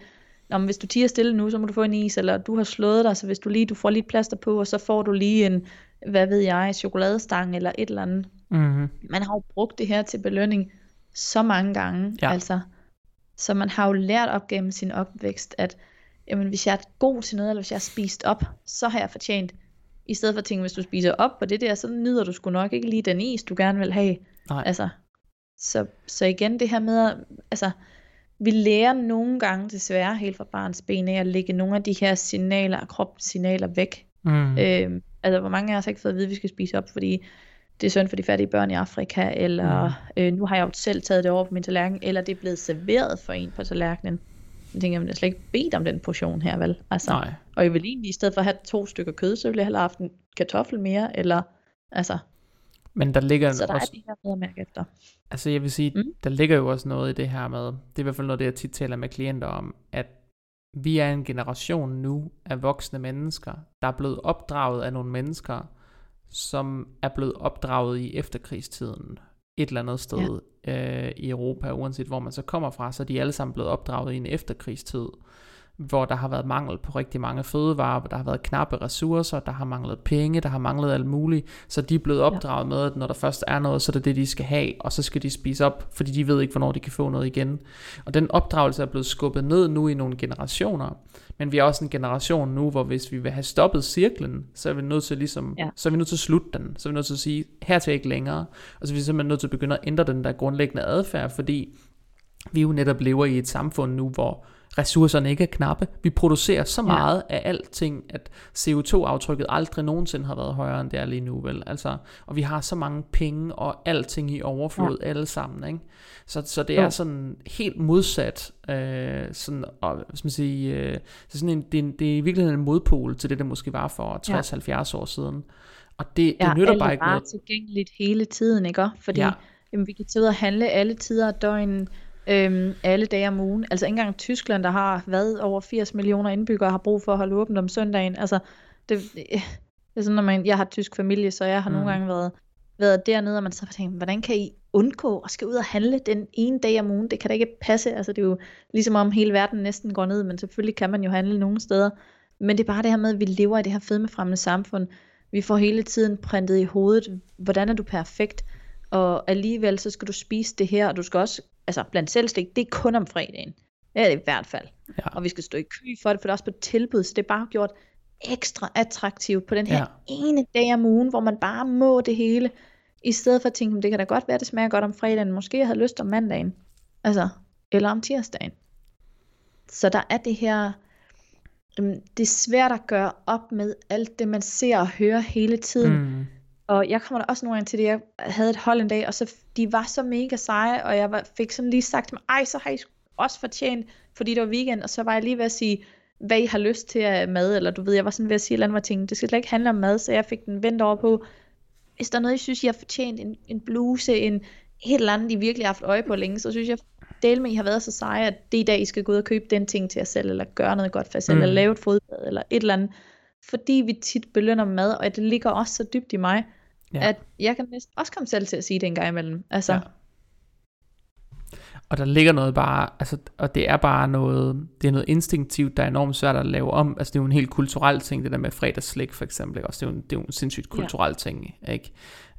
Men hvis du tiger stille nu, så må du få en is, eller du har slået dig, så hvis du lige, du får lige et plaster på, og så får du lige en, hvad ved jeg, chokoladestang eller et eller andet. Mm-hmm. Man har jo brugt det her til belønning så mange gange, ja. altså. Så man har jo lært op gennem sin opvækst, at jamen hvis jeg er god til noget, eller hvis jeg har spist op, så har jeg fortjent. I stedet for at tænke, hvis du spiser op på det der, så nyder du sgu nok ikke lige den is, du gerne vil have. Nej. Altså, så, så igen det her med, altså, vi lærer nogle gange desværre helt fra barns ben af at lægge nogle af de her signaler, kropssignaler væk. Mm. Øhm, altså hvor mange af os har ikke fået at vide, at vi skal spise op, fordi det er synd for de fattige børn i Afrika, eller mm. øh, nu har jeg jo selv taget det over på min tallerken, eller det er blevet serveret for en på tallerkenen. Jeg tænker, jeg har slet ikke bedt om den portion her, vel? Altså, Nej. og jeg vil egentlig, i stedet for at have to stykker kød, så ville jeg hellere have haft en kartoffel mere, eller, altså, Men der ligger så der også, er det her med at mærke efter. altså jeg vil sige, Mm. der ligger jo også noget i det her med, det er i hvert fald noget, det jeg tit taler med klienter om, at vi er en generation nu af voksne mennesker, der er blevet opdraget af nogle mennesker, som er blevet opdraget i efterkrigstiden et eller andet sted ja. øh, i Europa, uanset hvor man så kommer fra, så er de alle sammen blevet opdraget i en efterkrigstid, hvor der har været mangel på rigtig mange fødevarer, hvor der har været knappe ressourcer, der har manglet penge, der har manglet alt muligt, så de er blevet opdraget ja. med, at når der først er noget, så er det det, de skal have, og så skal de spise op, fordi de ved ikke, hvornår de kan få noget igen. Og den opdragelse er blevet skubbet ned nu i nogle generationer, men vi er også en generation nu, hvor hvis vi vil have stoppet cirklen, så er vi nødt til ligesom, Ja. så er vi nødt til at slutte den, så er vi nødt til at sige, her til ikke længere, og så er vi simpelthen nødt til at begynde at ændre den der grundlæggende adfærd, fordi vi jo netop lever i et samfund nu, hvor ressourcerne ikke er knappe. Vi producerer så Ja. meget af alting, at CO2-aftrykket aldrig nogensinde har været højere, end det er lige nu, vel? Altså, og vi har så mange penge og alting i overflod, ja. alle sammen, ikke? Så, så det Jo. er sådan helt modsat, øh, sådan, og, hvad skal man sige, øh, det, er sådan en, det, er en, det er i virkeligheden en modpol til det, der måske var for 60-70 år siden. Og det, det Ja, nytter bare ikke noget. tilgængeligt hele tiden, ikke? Fordi Ja. ja. jamen, vi kan tage ud og handle alle tider af døgnet, øhm, alle dage om ugen. Altså ikke engang Tyskland, der har været over 80 millioner indbyggere, har brug for at holde åbent om søndagen. Altså, det, det er sådan, når man, jeg har tysk familie, så jeg har. Mm. nogle gange været, været dernede, og man så har tænkt, hvordan kan I undgå at skal ud og handle den ene dag om ugen? Det kan da ikke passe. Altså, det er jo ligesom om hele verden næsten går ned, men selvfølgelig kan man jo handle nogle steder. Men det er bare det her med, at vi lever i det her fedmefremmende samfund. Vi får hele tiden printet i hovedet, hvordan er du perfekt, og alligevel så skal du spise det her, og du skal også, altså blandt selvstik, det er kun om fredagen. Det er det i hvert fald. Ja. Og vi skal stå i kø for det, for det er også på tilbud, så det er bare gjort ekstra attraktivt på den her Ja. ene dag om ugen, hvor man bare må det hele, i stedet for at tænke, "Men det kan da godt være, det smager godt om fredagen, måske jeg havde lyst om mandagen, altså, eller om tirsdagen. Så der er det her, det er svært at gøre op med alt det, man ser og hører hele tiden. Mm. Og jeg kommer da også nogle gange til det, jeg havde et hold en dag, og så de var så mega seje, og jeg var, fik sådan lige sagt mig, ej, så har I også fortjent, fordi det var weekend, og så var jeg lige ved at sige, hvad I har lyst til af mad, eller du ved, jeg var sådan ved at sige et eller andet, hvor jeg tænkte, det skal slet ikke handle om mad, så jeg fik den vendt over på, hvis der er noget, I synes, I har fortjent, en, en bluse, en et eller andet, I virkelig har haft øje på længe, så synes jeg, del med, I har været så seje, at det er i dag, I skal gå ud og købe den ting til jer selv, eller gøre noget godt for jer selv, Mm. eller lave et fodbad, eller et eller andet, fordi vi tit belønner mad, og det ligger også så dybt i mig, Ja. ja. at jeg kan næsten også komme selv til at sige det en gang imellem. Altså, Ja. ja. Og der ligger noget bare, altså, og det er bare noget, det er noget instinktivt, der er enormt svært at lave om. Altså det er jo en helt kulturel ting, det der med fredagsslik for eksempel. Ikke? Også, det, er jo en, det er jo en sindssygt Ja. kulturel ting, ikke?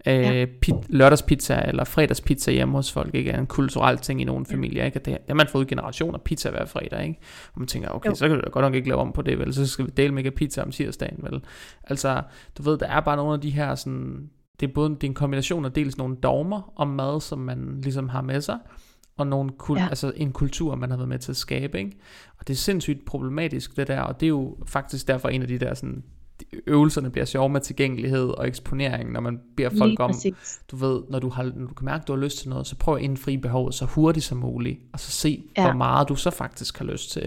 Øh, Ja. pit, lørdagspizza eller fredagspizza hjemme hos folk, ikke? Er en kulturel ting i nogle familier, ikke? Og det, det har man fået generationer, pizza hver fredag, ikke? Og man tænker, okay, Jo. så kan du da godt nok ikke lave om på det, vel? Så skal vi dele med pizza om tirsdagen, vel? Altså, du ved, der er bare nogle af de her sådan, det er både det er en kombination af dels nogle dogmer om mad, som man ligesom har med sig, og nogle kul- ja. Altså en kultur, man har været med til at skabe. Ikke? Og det er sindssygt problematisk, det der, og det er jo faktisk derfor en af de der sådan, øvelserne bliver sjove med tilgængelighed og eksponering, når man beder folk lige om, præcis. du ved, når du, har, når du kan mærke, at du har lyst til noget, så prøv at indfri behovet så hurtigt som muligt, og så se, ja. Hvor meget du så faktisk har lyst til.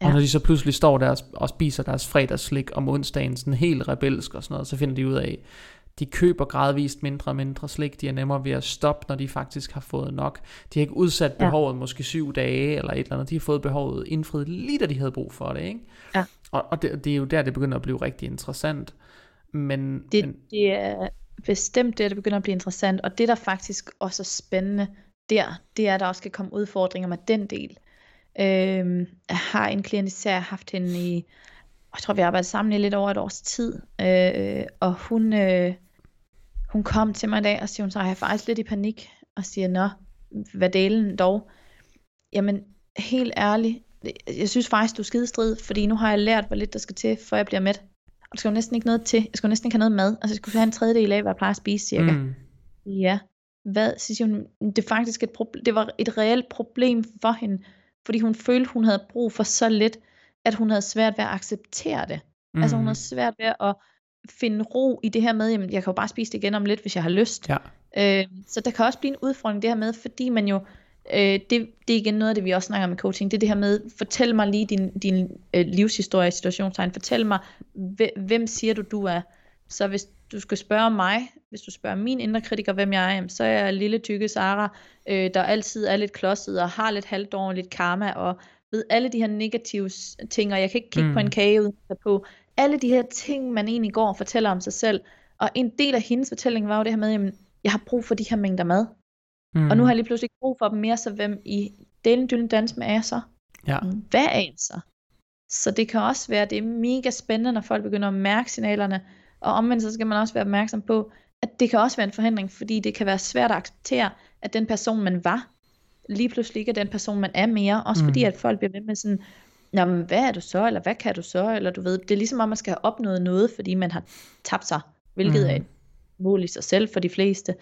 Og Ja. når de så pludselig står der og- og spiser deres fredagsslik om onsdagen, sådan helt rebelsk og sådan noget, så finder de ud af, de køber gradvist mindre og mindre slik, de er nemmere ved at stoppe, når de faktisk har fået nok. De har ikke udsat Ja. behovet måske syv dage eller et eller andet, de har fået behovet indfriet lige da de havde brug for det, ikke? Ja. Og, og det, det er jo der, det begynder at blive rigtig interessant. Men, Det, men det er bestemt det, der begynder at blive interessant, og det der faktisk også er spændende der, det er, at der også skal komme udfordringer med den del. Øhm, jeg har en klient især haft hende i, jeg tror vi har arbejdet sammen i lidt over et års tid, øh, og hun, øh, hun kom til mig i dag og siger, hun så er jeg faktisk lidt i panik, og siger, nå, hvad delen dog? Jamen, helt ærligt, jeg synes faktisk, du er skidestrid, fordi nu har jeg lært, hvor lidt der skal til, før jeg bliver mæt. Og der skal jo næsten ikke noget til. Jeg skal jo næsten ikke have noget mad. Altså, jeg skulle have en tredjedel af, hvad jeg plejer at spise, cirka. Mm. Ja. Hvad, siger hun, det er faktisk et problem, det var et reelt problem for hende, fordi hun følte, hun havde brug for så lidt, at hun havde svært ved at acceptere det. Mm. Altså hun havde svært ved at finde ro i det her med, jamen jeg kan jo bare spise det igen om lidt, hvis jeg har lyst. Ja. Øh, så der kan også blive en udfordring det her med, fordi man jo, øh, det, det er igen noget af det, vi også snakker om med coaching, det er det her med, fortæl mig lige din, din øh, livshistorie i situationstegn, fortæl mig, hvem siger du, du er? Så hvis du skal spørge mig, hvis du spørger min indre kritiker, hvem jeg er, så er jeg lille tykke Sara, øh, der altid er lidt klodset og har lidt halvdårligt karma og ved alle de her negative ting, og jeg kan ikke kigge mm. på en kage uden at på. Alle de her ting, man egentlig går og fortæller om sig selv. Og en del af hendes fortælling var jo det her med, at jeg har brug for de her mængder mad. Mm. Og nu har jeg lige pludselig brug for dem mere, så hvem i delen dylden dans med er så? Ja. Hvad er jeg så? Så det kan også være, det er mega spændende, når folk begynder at mærke signalerne, og omvendt så skal man også være opmærksom på, at det kan også være en forhindring, fordi det kan være svært at acceptere, at den person, man var, lige pludselig ikke er den person, man er mere. Også mm. fordi, at folk bliver ved med sådan, Nå, men hvad er du så, eller hvad kan du så, eller du ved, det er ligesom om, man skal have opnået noget, fordi man har tabt sig, hvilket mm. er mål i sig selv for de fleste.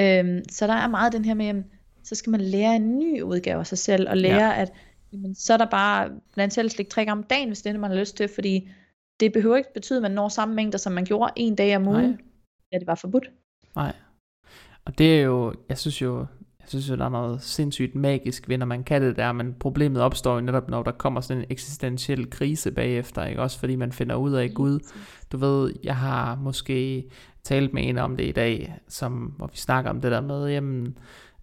Øhm, så der er meget den her med, så skal man lære en ny udgave af sig selv, og lære, ja. at jamen, så er der bare blandt selv slik tre gange om dagen, hvis det er det, man har lyst til, fordi det behøver ikke betyde, at man når samme mængder, som man gjorde en dag om ugen, ja, det var forbudt. Nej. Og det er jo, jeg synes jo, jeg synes jo, der er noget sindssygt magisk ved, når man kan det der, men problemet opstår jo netop, når der kommer sådan en eksistentiel krise bagefter, ikke? Også fordi man finder ud af, Gud, du ved, jeg har måske talt med en om det i dag, som, hvor vi snakker om det der med, jamen,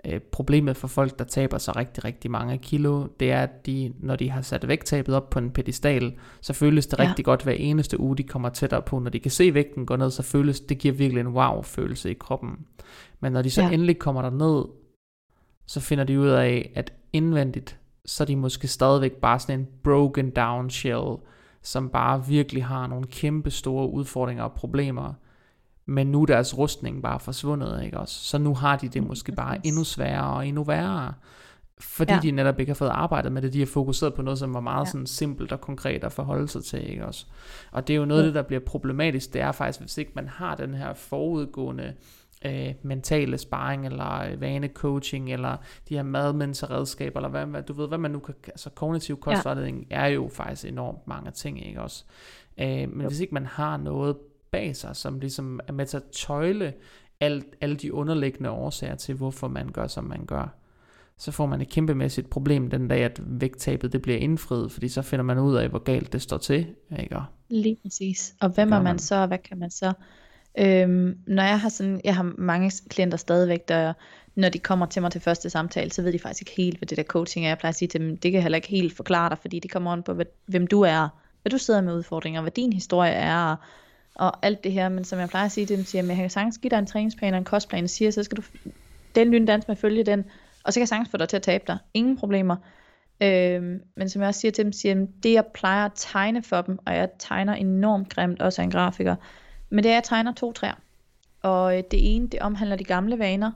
øh, problemet for folk, der taber sig rigtig, rigtig mange kilo, det er, at de, når de har sat vægttabet op på en pedestal, så føles det ja. rigtig godt hver eneste uge, de kommer tættere på. Når de kan se vægten gå ned, så føles det giver virkelig en wow-følelse i kroppen. Men når de så ja. endelig kommer der ned, så finder de ud af, at indvendigt, så er de måske stadigvæk bare sådan en broken down shell, som bare virkelig har nogle kæmpe store udfordringer og problemer. Men nu er deres rustning bare forsvundet, ikke også? Så nu har de det måske bare endnu sværere og endnu værre. Fordi ja. de netop ikke har fået arbejdet med det. De har fokuseret på noget, som var meget ja. sådan simpelt og konkret at forholde sig til, ikke også? Og det er jo noget ja. det, der bliver problematisk. Det er faktisk, hvis ikke man har den her forudgående øh, mentale sparring, eller øh, vanecoaching, eller de her madmentorredskaber, eller hvad, hvad, du ved, hvad man nu kan, altså kognitiv kostvejledning ja. er jo faktisk enormt mange ting, ikke også? Øh, men jo. hvis ikke man har noget bag sig, som ligesom er med til at tøjle alt, alle de underliggende årsager til, hvorfor man gør, som man gør, så får man et kæmpemæssigt problem den dag, at vægttabet det bliver indfriet, fordi så finder man ud af, hvor galt det står til. Ikke? Lige præcis. Og hvem er man, man så, og hvad kan man så? Øhm, når jeg har sådan, jeg har mange klienter stadigvæk, der når de kommer til mig til første samtale, så ved de faktisk ikke helt, hvad det der coaching er. Jeg plejer at sige til dem, det kan jeg heller ikke helt forklare dig, fordi det kommer an på, hvad, hvem du er, hvad du sidder med udfordringer, hvad din historie er, og alt det her. Men som jeg plejer at sige til dem, siger jeg, jeg kan sagtens give dig en træningsplan og en kostplan, og siger, så skal du den lyn dans med følge den, og så kan jeg sagtens få dig til at tabe dig. Ingen problemer. Øhm, men som jeg også siger til dem, siger jeg, det jeg plejer at tegne for dem, og jeg tegner enormt grimt, også af en grafiker, men det er, at jeg tegner to træer. Og øh, det ene, det omhandler de gamle vaner.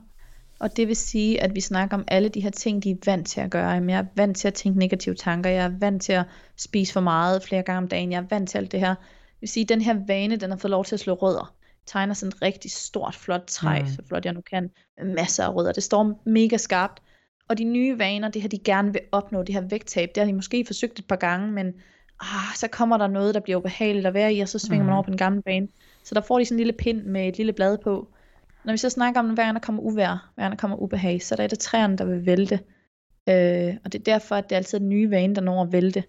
Og det vil sige, at vi snakker om alle de her ting, de er vant til at gøre. jeg er vant til at tænke negative tanker. Jeg er vant til at spise for meget flere gange om dagen. Jeg er vant til alt det her. Det vil sige, at den her vane, den har fået lov til at slå rødder. tegner sådan et rigtig stort, flot træ, mm. så flot jeg nu kan. Masser af rødder. Det står mega skarpt. Og de nye vaner, det har de gerne vil opnå, det her vægttab, det har de måske forsøgt et par gange, men ah, så kommer der noget, der bliver ubehageligt at være i, og så svinger mm. man over på den gamle bane. Så der får de sådan en lille pind med et lille blad på. Når vi så snakker om, hver gang der kommer uvær, hver gang der kommer ubehag, så er det træerne, der vil vælte. Øh, og det er derfor, at det er altid den nye vane, der når at vælte.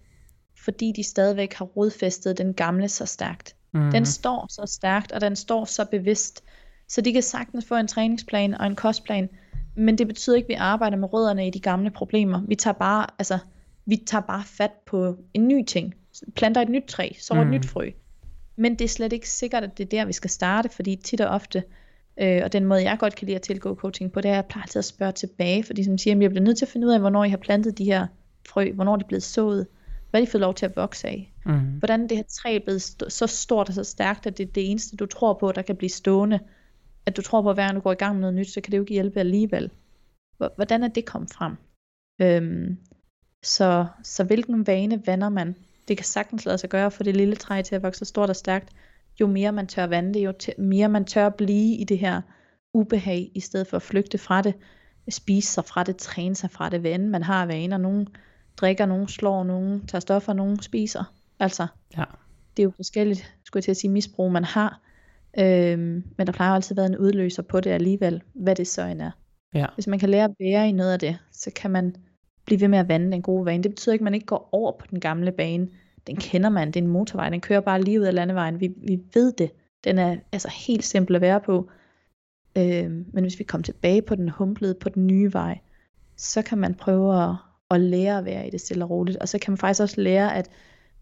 Fordi de stadigvæk har rodfæstet den gamle så stærkt. Mm. Den står så stærkt, og den står så bevidst. Så de kan sagtens få en træningsplan og en kostplan, men det betyder ikke, at vi arbejder med rødderne i de gamle problemer. Vi tager bare, altså, vi tager bare fat på en ny ting. Planter et nyt træ, så mm. et nyt frø. Men det er slet ikke sikkert, at det er der, vi skal starte, fordi tit og ofte, øh, og den måde, jeg godt kan lide at tilgå coaching på, det er, at jeg plejer til at spørge tilbage, fordi som siger, at jeg bliver nødt til at finde ud af, hvornår I har plantet de her frø, hvornår de er blevet sået, hvad de fået lov til at vokse af. Mm. Hvordan det her træ er blevet st- så stort og så stærkt, at det er det eneste, du tror på, der kan blive stående. At du tror på, at hver gang du går i gang med noget nyt, så kan det jo ikke hjælpe alligevel. Hvordan er det kommet frem? Øhm, Så, så hvilken vane vander man? Det kan sagtens lade sig gøre for det lille træ til at vokse stort og stærkt. Jo mere man tør vande det, jo mere man tør blive i det her ubehag, i stedet for at flygte fra det, spise sig fra det, træne sig fra det, vande man har vaner. Nogen drikker, nogen slår, nogen tager stoffer, nogen spiser. Altså, ja. det er jo forskelligt, skulle jeg til at sige, misbrug man har. Øhm, men der plejer altid at være en udløser på det alligevel, hvad det så end er. Ja. Hvis man kan lære at bære i noget af det, så kan man blive ved med at vande den gode vane. Det betyder ikke, at man ikke går over på den gamle bane. Den kender man, det er en motorvej, den kører bare lige ud af landevejen. Vi, vi ved det. Den er altså helt simpel at være på. Øhm, men hvis vi kommer tilbage på den humplede, på den nye vej, så kan man prøve at, at lære at være i det stille og roligt. Og så kan man faktisk også lære, at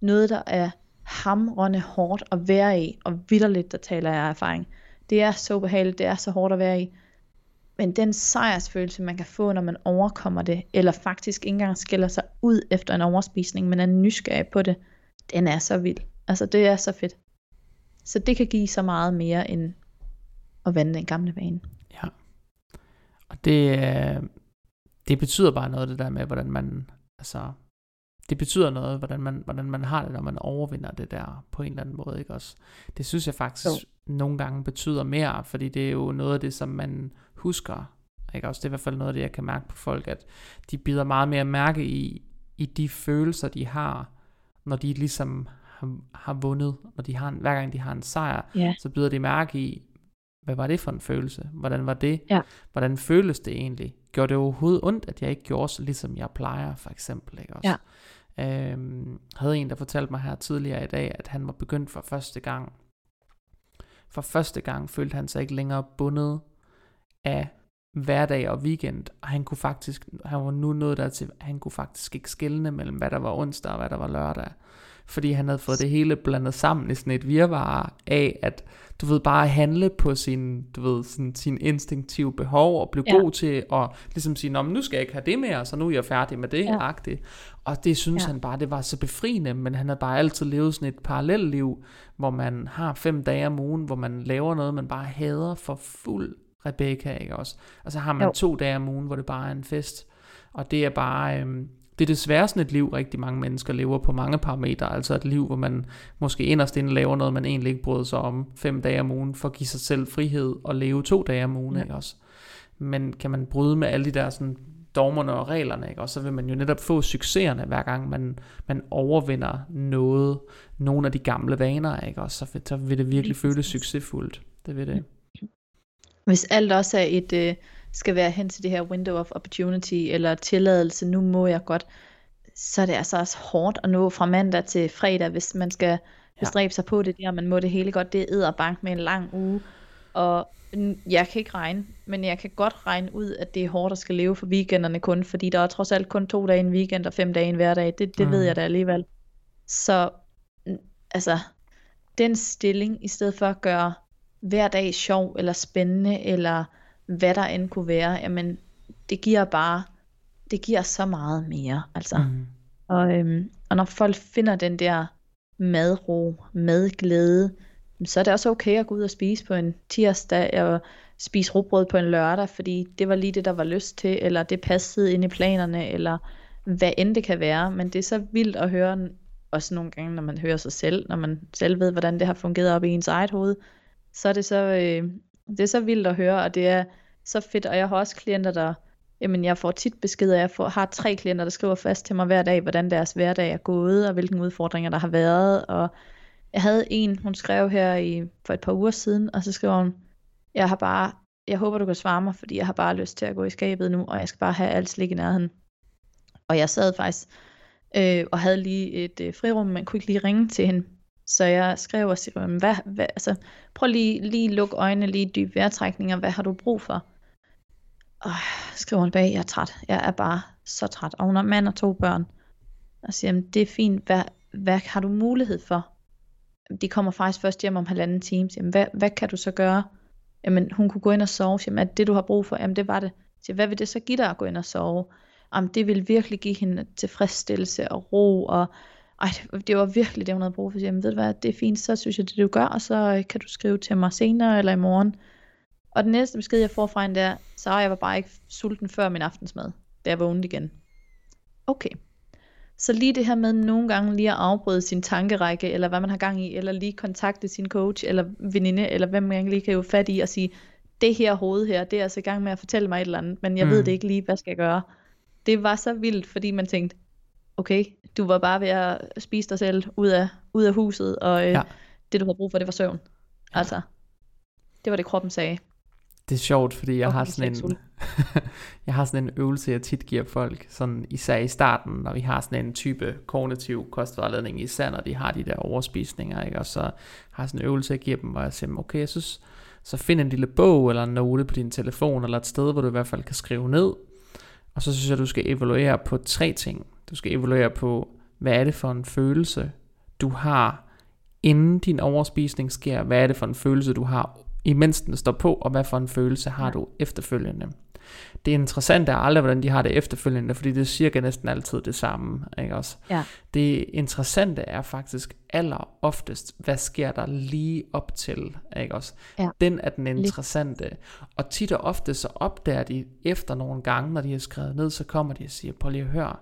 noget, der er hamrende hårdt at være i, og vidderligt, der taler jeg af erfaring, det er så behageligt, det er så hårdt at være i. Men den sejrsfølelse, man kan få, når man overkommer det, eller faktisk ikke engang skiller sig ud efter en overspisning, men er nysgerrig på det, den er så vild. Altså det er så fedt. Så det kan give så meget mere end at vande den gamle vane. Ja. Og det, øh, det betyder bare noget, det der med, hvordan man, altså, det betyder noget, hvordan man, hvordan man har det, når man overvinder det der på en eller anden måde, ikke også? Det synes jeg faktisk jo. nogle gange betyder mere, fordi det er jo noget af det, som man husker, ikke også? Det er i hvert fald noget af det, jeg kan mærke på folk, at de bider meget mere mærke i, i de følelser, de har, når de ligesom har, har vundet, når de har, hver gang de har en sejr, ja. så bider de mærke i, hvad var det for en følelse? Hvordan var det? Ja. Hvordan føles det egentlig? Gjorde det overhovedet ondt, at jeg ikke gjorde så ligesom jeg plejer, for eksempel, ikke også? Ja. Øhm, havde en, der fortalte mig her tidligere i dag, at han var begyndt for første gang. For første gang følte han sig ikke længere bundet af hverdag og weekend, og han kunne faktisk, han var nu nået der til, han kunne faktisk ikke skille mellem, hvad der var onsdag og hvad der var lørdag fordi han havde fået det hele blandet sammen i sådan et virvar af, at du ved, bare handle på sin, du ved, sådan, sin instinktive behov, og blive ja. god til at ligesom sige, Nå, men nu skal jeg ikke have det mere, så nu er jeg færdig med det, ja. agtigt. Og det synes ja. han bare, det var så befriende, men han havde bare altid levet sådan et parallelt liv, hvor man har fem dage om ugen, hvor man laver noget, man bare hader for fuld Rebecca, ikke også? Og så har man jo. to dage om ugen, hvor det bare er en fest. Og det er bare, øhm, det er desværre sådan et liv, rigtig mange mennesker lever på mange parametre. Altså et liv, hvor man måske inderst inde laver noget, man egentlig ikke bryder sig om fem dage om ugen, for at give sig selv frihed og leve to dage om ugen. Ja. Ikke også? Men kan man bryde med alle de der sådan dogmerne og reglerne, ikke? og så vil man jo netop få succeserne, hver gang man, man overvinder noget, nogle af de gamle vaner, ikke? og så, så vil det virkelig føles succesfuldt. Det vil det. Hvis alt også er et, øh, skal være hen til det her window of opportunity, eller tilladelse, nu må jeg godt, så er det altså også hårdt at nå fra mandag til fredag, hvis man skal bestræbe sig på det der, man må det hele godt, det er bank med en lang uge, og jeg kan ikke regne, men jeg kan godt regne ud, at det er hårdt at skal leve for weekenderne kun, fordi der er trods alt kun to dage en weekend og fem dage en hverdag, det, det mm. ved jeg da alligevel. Så altså, den stilling, i stedet for at gøre hver dag sjov, eller spændende, eller hvad der end kunne være, jamen det giver bare, det giver så meget mere, altså. Mm. Og, øhm, og når folk finder den der madro, madglæde, så er det også okay at gå ud og spise på en tirsdag, og spise rugbrød på en lørdag, fordi det var lige det, der var lyst til, eller det passede ind i planerne, eller hvad end det kan være. Men det er så vildt at høre, også nogle gange, når man hører sig selv, når man selv ved, hvordan det har fungeret op i ens eget hoved, så er det så, øh, det er så vildt at høre, og det er så fedt, og jeg har også klienter, der, jamen jeg får tit beskeder, jeg får, har tre klienter, der skriver fast til mig hver dag, hvordan deres hverdag er gået, og hvilke udfordringer der har været, og jeg havde en, hun skrev her i, for et par uger siden, og så skrev hun, jeg har bare, jeg håber du kan svare mig, fordi jeg har bare lyst til at gå i skabet nu, og jeg skal bare have alt slik i nærheden. Og jeg sad faktisk øh, og havde lige et øh, frirum, men kunne ikke lige ringe til hende, så jeg skrev og siger, hvad, hvad, altså, prøv lige, lige luk øjnene, lige dyb vejrtrækninger, hvad har du brug for? Og skriver hun bag, jeg er træt, jeg er bare så træt, og hun har mand og to børn. Og siger, det er fint, hvad, hvad har du mulighed for? De kommer faktisk først hjem om halvanden time, siger, hvad, hvad kan du så gøre? Jamen, hun kunne gå ind og sove, siger, at det du har brug for, jamen det var det. Siger, hvad vil det så give dig at gå ind og sove? Jamen, det vil virkelig give hende tilfredsstillelse og ro, og ej, det var virkelig det, hun havde brug for. Jamen, ved du hvad, det er fint, så synes jeg, det du gør, og så øh, kan du skrive til mig senere eller i morgen. Og den næste besked, jeg får fra hende der, så jeg var bare ikke sulten før min aftensmad, da jeg vågnede igen. Okay. Så lige det her med nogle gange lige at afbryde sin tankerække, eller hvad man har gang i, eller lige kontakte sin coach, eller veninde, eller hvem man lige kan jo fat i og sige, det her hoved her, det er altså i gang med at fortælle mig et eller andet, men jeg mm. ved det ikke lige, hvad skal jeg gøre. Det var så vildt, fordi man tænkte, okay, du var bare ved at spise dig selv ud af, ud af huset, og øh, ja. det du havde brug for, det var søvn. Ja. Altså, det var det kroppen sagde. Det er sjovt, fordi jeg har sådan en jeg har sådan en øvelse, jeg tit giver folk, sådan især i starten, når vi har sådan en type kognitiv kostvejledning, især når de har de der overspisninger, ikke? og så har sådan en øvelse, jeg giver dem, hvor jeg siger, okay, jeg synes, så find en lille bog eller en note på din telefon, eller et sted, hvor du i hvert fald kan skrive ned, og så synes jeg, du skal evaluere på tre ting. Du skal evaluere på, hvad er det for en følelse, du har, inden din overspisning sker, hvad er det for en følelse, du har imens den står på, og hvad for en følelse har du efterfølgende. Det interessante er aldrig, hvordan de har det efterfølgende, fordi det er cirka næsten altid det samme. Ikke også? Ja. Det interessante er faktisk aller oftest, hvad sker der lige op til. Ikke også? Ja. Den er den interessante. Og tit og ofte så opdager de efter nogle gange, når de har skrevet ned, så kommer de og siger, prøv lige at høre,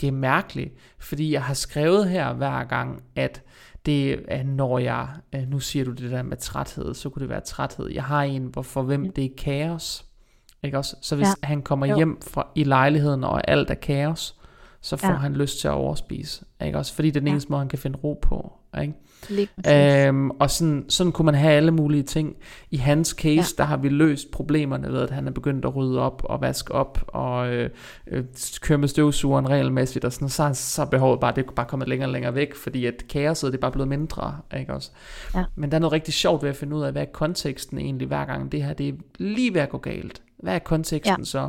det er mærkeligt, fordi jeg har skrevet her hver gang, at det er, når jeg, øh, nu siger du det der med træthed, så kunne det være træthed. Jeg har en, hvor for hvem det er kaos. Ikke også? Så hvis ja. han kommer jo. hjem fra, i lejligheden, og alt er kaos, så får ja. han lyst til at overspise. Ikke også? Fordi det er den ja. eneste måde, han kan finde ro på. Ikke? Øhm, og sådan, sådan kunne man have alle mulige ting. I hans case, ja. der har vi løst problemerne ved, at han er begyndt at rydde op og vaske op og øh, øh, køre med støvsugeren regelmæssigt, og sådan, så, så er behovet bare, det er bare kommet længere og længere væk, fordi at kaoset det er bare blevet mindre. Ikke også? Ja. Men der er noget rigtig sjovt ved at finde ud af, hvad er konteksten egentlig hver gang det her, det er lige ved at gå galt. Hvad er konteksten ja. så?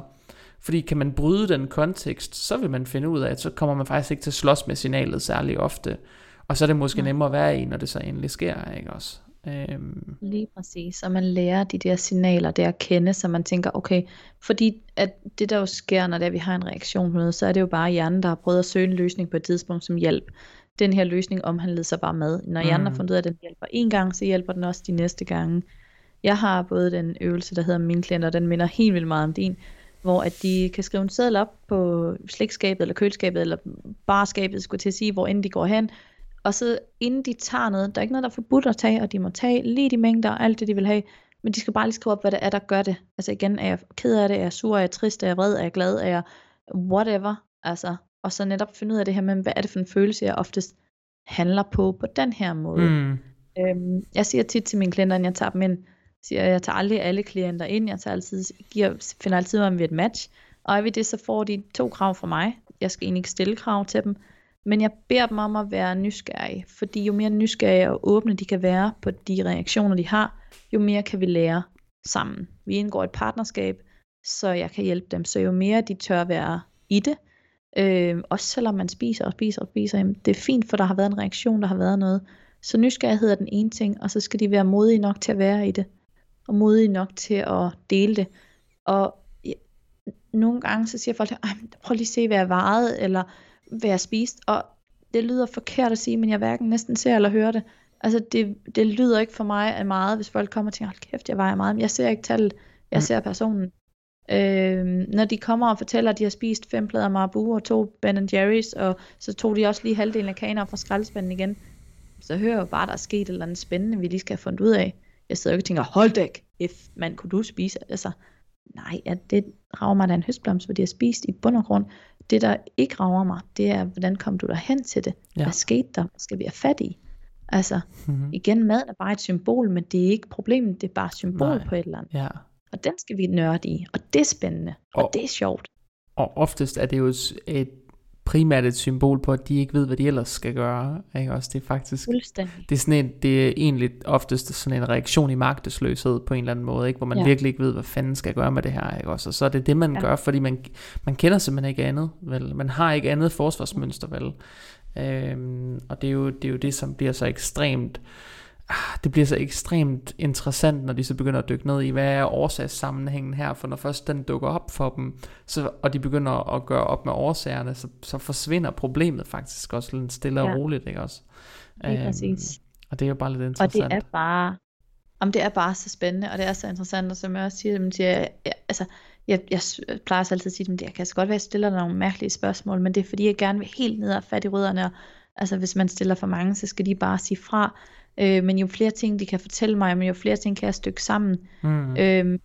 Fordi kan man bryde den kontekst, så vil man finde ud af, at så kommer man faktisk ikke til at slås med signalet særlig ofte. Og så er det måske ja. nemmere at være i, når det så endelig sker, ikke også? Øhm. Lige præcis, så man lærer de der signaler der at kende, så man tænker, okay, fordi at det der jo sker, når det vi har en reaktion på noget, så er det jo bare hjernen, der har prøvet at søge en løsning på et tidspunkt som hjælp. Den her løsning omhandlede sig bare med. Når hjernen mm. har fundet ud af, at den hjælper en gang, så hjælper den også de næste gange. Jeg har både den øvelse, der hedder Min klienter, den minder helt vildt meget om din, hvor at de kan skrive en seddel op på slikskabet, eller køleskabet, eller barskabet, skulle til at sige, hvor end de går hen, og så inden de tager noget, der er ikke noget, der er forbudt at tage, og de må tage lige de mængder og alt det, de vil have, men de skal bare lige skrive op, hvad det er, der gør det. Altså igen, er jeg ked af det, er jeg sur, er jeg trist, er jeg vred, er jeg glad, er jeg whatever. Altså, og så netop finde ud af det her med, hvad er det for en følelse, jeg oftest handler på på den her måde. Mm. Øhm, jeg siger tit til mine klienter, når jeg tager dem ind, siger, jeg tager aldrig alle klienter ind, jeg tager altid, giver, finder altid om vi er et match, og er vi det, så får de to krav fra mig. Jeg skal egentlig ikke stille krav til dem, men jeg beder dem om at være nysgerrige, fordi jo mere nysgerrige og åbne de kan være på de reaktioner, de har, jo mere kan vi lære sammen. Vi indgår et partnerskab, så jeg kan hjælpe dem. Så jo mere de tør være i det, øh, også selvom man spiser og spiser og spiser, jamen, det er fint, for der har været en reaktion, der har været noget. Så nysgerrighed er den ene ting, og så skal de være modige nok til at være i det, og modige nok til at dele det. Og ja, nogle gange så siger folk, prøv lige at se, hvad jeg vejede, eller hvad jeg spist, og det lyder forkert at sige, men jeg hverken næsten ser eller hører det. Altså det, det lyder ikke for mig af meget, hvis folk kommer og tænker, hold kæft, jeg vejer meget, men jeg ser ikke tallet, jeg mm. ser personen. Øh, når de kommer og fortæller, at de har spist fem plader Marabu og to Ben Jerry's, og så tog de også lige halvdelen af kaner fra skraldespanden igen, så hører jeg jo bare, at der er sket et eller andet spændende, vi lige skal have fundet ud af. Jeg sidder jo ikke og tænker, hold dæk, if man kunne du spise? Altså, nej, ja, det rager mig da en høstblomst, de har spist i bund og grund. Det, der ikke rager mig, det er, hvordan kom du hen til det? Ja. Hvad skete der? Hvad skal vi have fat i? Altså, mm-hmm. igen, maden er bare et symbol, men det er ikke problemet, det er bare et symbol Nej. på et eller andet. Ja. Og den skal vi nørde i, og det er spændende, og, og det er sjovt. Og oftest er det jo et primært et symbol på, at de ikke ved, hvad de ellers skal gøre. Ikke? Også det er faktisk, det er, sådan en, det er egentlig oftest sådan en reaktion i magtesløshed på en eller anden måde, ikke? hvor man ja. virkelig ikke ved, hvad fanden skal gøre med det her. Ikke? Også, og så er det det, man ja. gør, fordi man, man kender simpelthen ikke andet. Vel? Man har ikke andet forsvarsmønster. Vel? Øhm, og det er, jo, det er jo det, som bliver så ekstremt det bliver så ekstremt interessant, når de så begynder at dykke ned i, hvad er årsagssammenhængen her, for når først den dukker op for dem, så, og de begynder at gøre op med årsagerne, så, så forsvinder problemet faktisk også lidt stille og ja. roligt, ikke også? Det er præcis. Og det er jo bare lidt interessant. Og det er bare, om det er bare så spændende, og det er så interessant, og som jeg også siger, siger jeg, altså, jeg, jeg plejer også altid at sige, at jeg kan så godt være, at jeg stiller nogle mærkelige spørgsmål, men det er fordi, jeg gerne vil helt ned og fat i rødderne, og altså hvis man stiller for mange, så skal de bare sige fra, øh, men jo flere ting, de kan fortælle mig, men jo flere ting kan jeg stykke sammen. Mm. Øh,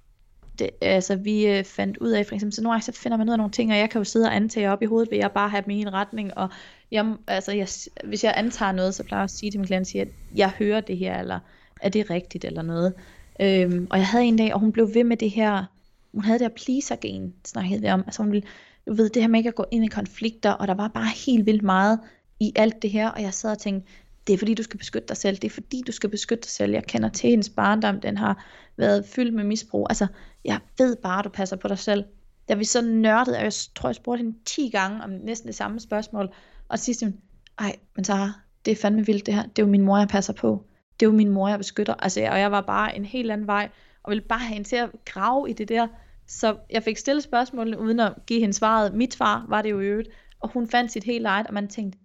det, altså vi øh, fandt ud af, for eksempel, så nogle gange så finder man ud af nogle ting, og jeg kan jo sidde og antage op i hovedet, ved jeg bare have dem i en retning, og jeg, altså, jeg, hvis jeg antager noget, så plejer jeg at sige til min klient, at jeg hører det her, eller er det rigtigt, eller noget. Øhm, og jeg havde en dag, og hun blev ved med det her, hun havde det her pleaser-gen, snakkede vi om, altså hun ville, du ved, det her med ikke at gå ind i konflikter, og der var bare helt vildt meget i alt det her, og jeg sad og tænkte, det er fordi du skal beskytte dig selv, det er fordi du skal beskytte dig selv, jeg kender til hendes barndom, den har været fyldt med misbrug, altså jeg ved bare, at du passer på dig selv. Da vi så nørdede, og jeg tror, jeg spurgte hende 10 gange om næsten det samme spørgsmål, og sidst hun, ej, men Sara, det er fandme vildt det her, det er jo min mor, jeg passer på, det er jo min mor, jeg beskytter, altså, og jeg var bare en helt anden vej, og ville bare have hende til at grave i det der, så jeg fik stillet spørgsmålene, uden at give hende svaret. Mit svar var det jo i øvrigt, og hun fandt sit helt eget, og man tænkte,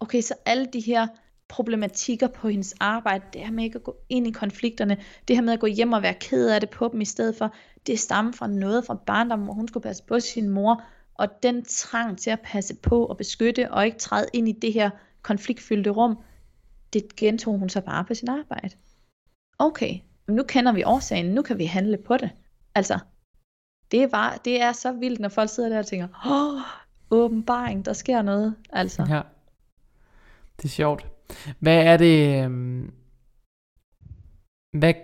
okay, så alle de her problematikker på hendes arbejde, det her med ikke at gå ind i konflikterne, det her med at gå hjem og være ked af det på dem i stedet for, det stammer fra noget fra barndommen, hvor hun skulle passe på sin mor, og den trang til at passe på og beskytte, og ikke træde ind i det her konfliktfyldte rum, det gentog hun så bare på sin arbejde. Okay, nu kender vi årsagen, nu kan vi handle på det. Altså, det er, bare, det er så vildt, når folk sidder der og tænker, åh, åbenbaring, der sker noget. Altså. Ja, det er sjovt. Hvad er det, øhm, hvad,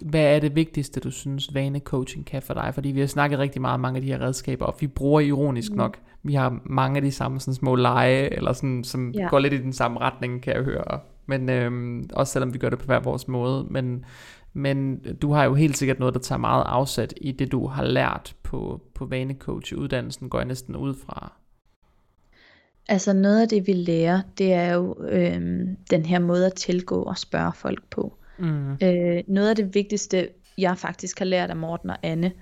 hvad er det vigtigste, du synes, vanecoaching kan for dig? Fordi vi har snakket rigtig meget om mange af de her redskaber, og vi bruger ironisk mm. nok, vi har mange af de samme sådan små lege, eller sådan, som ja. går lidt i den samme retning, kan jeg høre. Men øhm, også selvom vi gør det på hver vores måde. Men, men du har jo helt sikkert noget, der tager meget afsat i det, du har lært på, på vanecoach-uddannelsen, går jeg næsten ud fra. Altså noget af det, vi lærer, det er jo øhm, den her måde at tilgå og spørge folk på. Mm. Øh, noget af det vigtigste, jeg faktisk har lært af Morten og Anne,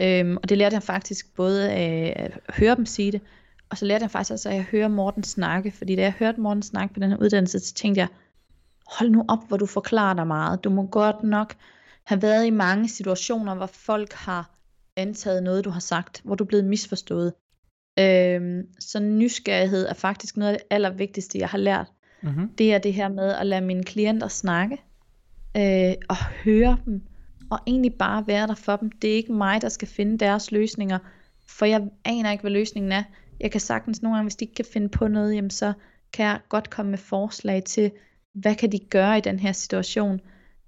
øhm, og det lærte jeg faktisk både af at høre dem sige det, og så lærte jeg faktisk også, at jeg hører Morten snakke, fordi da jeg hørte Morten snakke på den her uddannelse, så tænkte jeg, hold nu op, hvor du forklarer dig meget. Du må godt nok have været i mange situationer, hvor folk har antaget noget, du har sagt, hvor du er blevet misforstået. Øhm, så nysgerrighed er faktisk noget af det allervigtigste, jeg har lært. Mm-hmm. Det er det her med at lade mine klienter snakke, øh, og høre dem, og egentlig bare være der for dem. Det er ikke mig, der skal finde deres løsninger, for jeg aner ikke, hvad løsningen er. Jeg kan sagtens nogle gange, hvis de ikke kan finde på noget, jamen så kan jeg godt komme med forslag til, hvad kan de gøre i den her situation.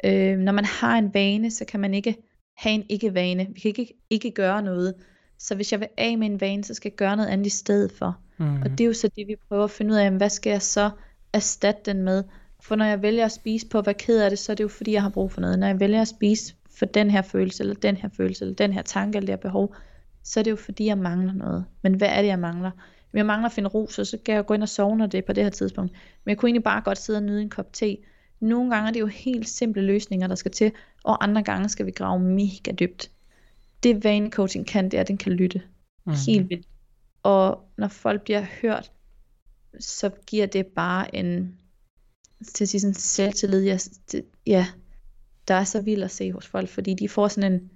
Øh, når man har en vane, så kan man ikke have en ikke-vane. Vi kan ikke ikke gøre noget. Så hvis jeg vil af med en vane, så skal jeg gøre noget andet i stedet for. Mm. Og det er jo så det, vi prøver at finde ud af, hvad skal jeg så erstatte den med? For når jeg vælger at spise på, hvad ked af det, så er det jo fordi, jeg har brug for noget. Når jeg vælger at spise for den her følelse, eller den her følelse, eller den her tanke, eller det her behov, så er det jo fordi, jeg mangler noget. Men hvad er det, jeg mangler? Jeg mangler at finde ro, så, så kan jeg gå ind og sove, når det er på det her tidspunkt. Men jeg kunne egentlig bare godt sidde og nyde en kop te. Nogle gange er det jo helt simple løsninger, der skal til, og andre gange skal vi grave mega dybt. Det vanecoaching kan, det er, at den kan lytte. Mm. Helt vildt. Og når folk bliver hørt, så giver det bare en til at sige sådan selvtillid, ja, det, ja, der er så vildt at se hos folk, fordi de får sådan en,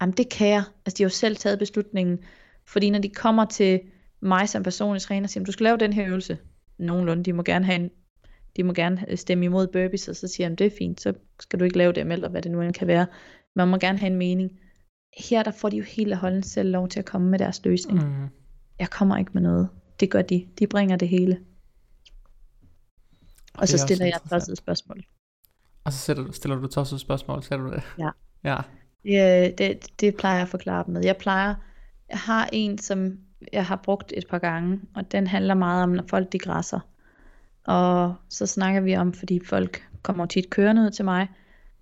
jamen det kan jeg, altså de har jo selv taget beslutningen, fordi når de kommer til mig som personlig træner, siger, du skal lave den her øvelse, nogenlunde, de må gerne have en, de må gerne stemme imod burpees, og så siger jeg, det er fint, så skal du ikke lave dem, eller hvad det nu end kan være, man må gerne have en mening. Her der får de jo hele holden selv lov til at komme med deres løsning. Mm. Jeg kommer ikke med noget. Det gør de. De bringer det hele. Og så stiller jeg tosset spørgsmål. Og så stiller, stiller du tosset spørgsmål, siger du det? Ja. ja. Det, det, det plejer jeg at forklare dem med. Jeg plejer, jeg har en, som jeg har brugt et par gange, og den handler meget om, når folk de græsser. Og så snakker vi om, fordi folk kommer tit kørende ud til mig,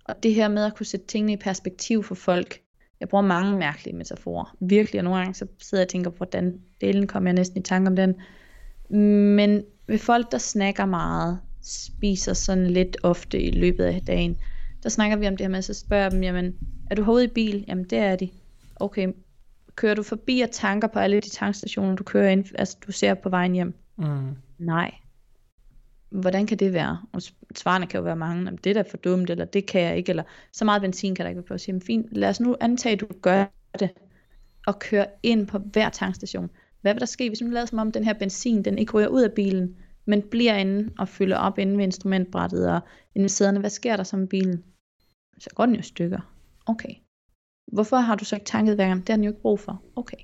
og det her med at kunne sætte tingene i perspektiv for folk. Jeg bruger mange mærkelige metaforer. Virkelig, og nogle gange så sidder jeg og tænker, hvordan delen kommer jeg næsten i tanke om den. Men ved folk, der snakker meget, spiser sådan lidt ofte i løbet af dagen, der snakker vi om det her med, så spørger jeg dem, jamen, er du hovedet i bil? Jamen, det er de. Okay, kører du forbi og tanker på alle de tankstationer, du kører ind, altså du ser på vejen hjem? Mm. Nej. Hvordan kan det være? Og svarene kan jo være mange, om det er da for dumt, eller det kan jeg ikke, eller så meget benzin kan der ikke være på. Så siger, fint, lad os nu antage, at du gør det. og kører ind på hver tankstation. Hvad vil der ske, hvis man lader som om den her benzin, den ikke ryger ud af bilen, men bliver inde og fylder op inde ved instrumentbrættet og inde Hvad sker der så med bilen? Så går den jo stykker. Okay. Hvorfor har du så ikke tanket hver gang? Det har den jo ikke brug for. Okay.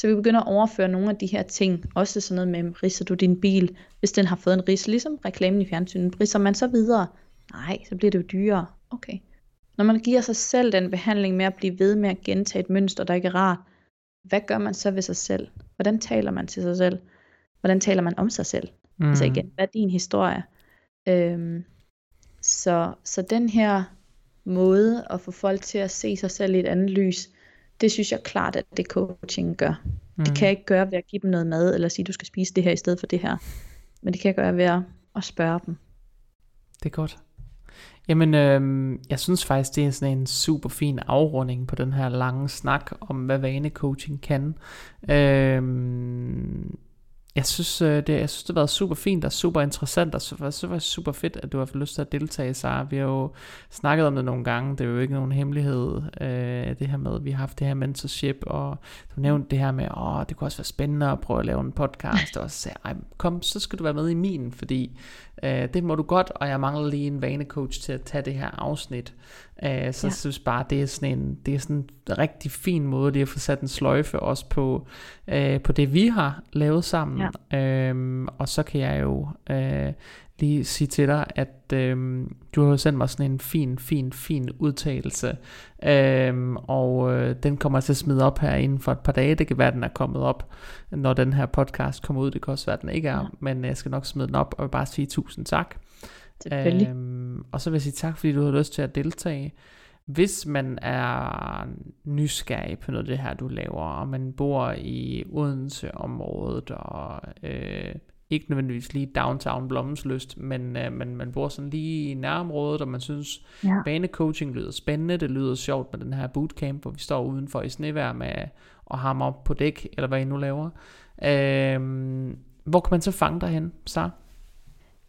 Så vi begynder at overføre nogle af de her ting, også sådan noget med, ridser du din bil, hvis den har fået en ris, ligesom reklamen i fjernsynet, ridser man så videre? Nej, så bliver det jo dyrere. Okay. Når man giver sig selv den behandling med at blive ved med at gentage et mønster, der ikke er rart, hvad gør man så ved sig selv? Hvordan taler man til sig selv? Hvordan taler man om sig selv? Mm. Altså igen, hvad er din historie? Øhm, så, så den her måde at få folk til at se sig selv i et andet lys, det synes jeg klart, at det coaching gør. Mm. Det kan jeg ikke gøre ved at give dem noget mad, eller sige, du skal spise det her i stedet for det her. Men det kan jeg gøre ved at, at spørge dem. Det er godt. Jamen, øh, jeg synes faktisk, det er sådan en super fin afrunding på den her lange snak om, hvad vanecoaching kan. Øh, jeg synes, øh, det, jeg synes, det har været super fint og super interessant, og så var det var super fedt, at du har fået lyst til at deltage, Sara. Vi har jo snakket om det nogle gange, det er jo ikke nogen hemmelighed, øh, det her med, at vi har haft det her mentorship, og du nævnte det her med, åh, det kunne også være spændende at prøve at lave en podcast, og så sagde jeg, kom, så skal du være med i min, fordi øh, det må du godt, og jeg mangler lige en vanecoach til at tage det her afsnit. Øh, så ja. jeg synes bare, det er sådan en, det er sådan en rigtig fin måde lige at få sat en sløjfe også på, øh, på det, vi har lavet sammen. Ja. Øhm, og så kan jeg jo øh, lige sige til dig, at øh, du har sendt mig sådan en fin, fin, fin udtalelse, øh, og øh, den kommer jeg til at smide op her inden for et par dage. Det kan være, den er kommet op, når den her podcast kommer ud. Det kan også være, den ikke er, ja. men jeg skal nok smide den op og bare sige tusind tak. Øhm, og så vil jeg sige tak, fordi du har lyst til at deltage. Hvis man er nysgerrig på noget af det her, du laver, og man bor i Odense-området, og øh, ikke nødvendigvis lige downtown Blommensløst, men, øh, men man bor sådan lige i nærområdet, og man synes, ja. banecoaching lyder spændende, det lyder sjovt med den her bootcamp, hvor vi står udenfor i snevær med og hammer op på dæk, eller hvad I nu laver. Øh, hvor kan man så fange dig hen, så?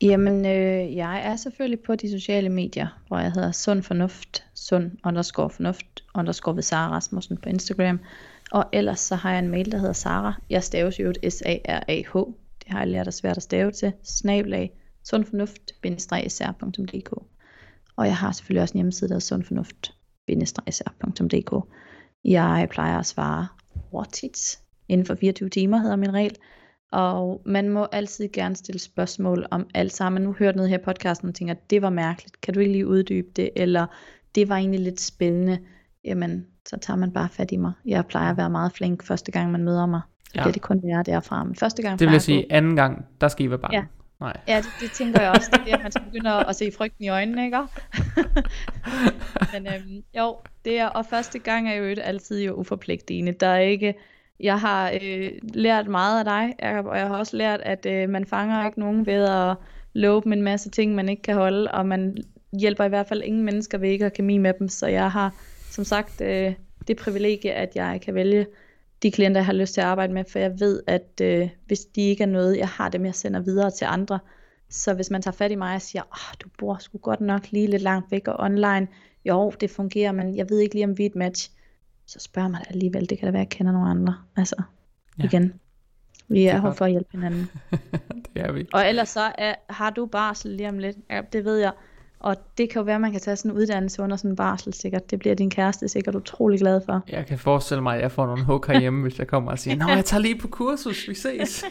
Jamen, øh, jeg er selvfølgelig på de sociale medier, hvor jeg hedder Sund Fornuft, sund underscore fornuft, underscore ved Sara Rasmussen på Instagram. Og ellers så har jeg en mail, der hedder Sara. Jeg staves jo et S-A-R-A-H. Det har jeg lært at svært at stave til. Snablag sundfornuft-sr.dk Og jeg har selvfølgelig også en hjemmeside, der er sundfornuft-sr.dk Jeg plejer at svare hurtigt. Inden for 24 timer hedder min regel. Og man må altid gerne stille spørgsmål om alt sammen. Nu hørte noget her i podcasten og tænker, det var mærkeligt. Kan du ikke lige uddybe det? Eller det var egentlig lidt spændende. Jamen, så tager man bare fat i mig. Jeg plejer at være meget flink første gang, man møder mig. Så ja. det er det kun være derfra. Men første gang det vil jeg sige, anden gang, der skal I være bange. Ja. Nej. Ja, det, det tænker jeg også. Det er det, at man skal begynde at, se frygten i øjnene, ikke? Men øhm, jo, det er, og første gang er jo altid jo uforpligtende. Der er ikke, jeg har øh, lært meget af dig, og jeg har også lært, at øh, man fanger ikke nogen ved at love dem en masse ting, man ikke kan holde, og man hjælper i hvert fald ingen mennesker ved ikke at kemi med dem, så jeg har som sagt øh, det privilegie, at jeg kan vælge de klienter, jeg har lyst til at arbejde med, for jeg ved, at øh, hvis de ikke er noget, jeg har dem, jeg sender videre til andre, så hvis man tager fat i mig og siger, oh, du bor sgu godt nok lige lidt langt væk og online, jo, det fungerer, men jeg ved ikke lige, om vi er et match, så spørger man alligevel, det kan da være, at jeg kender nogle andre. Altså, ja. igen. Vi er, er her for at hjælpe hinanden. det er vi. Og ellers så er, har du barsel lige om lidt. Ja, det ved jeg. Og det kan jo være, at man kan tage sådan en uddannelse under sådan en barsel sikkert. Det bliver din kæreste sikkert utrolig glad for. Jeg kan forestille mig, at jeg får nogle hug herhjemme, hvis jeg kommer og siger, Nå, jeg tager lige på kursus, vi ses.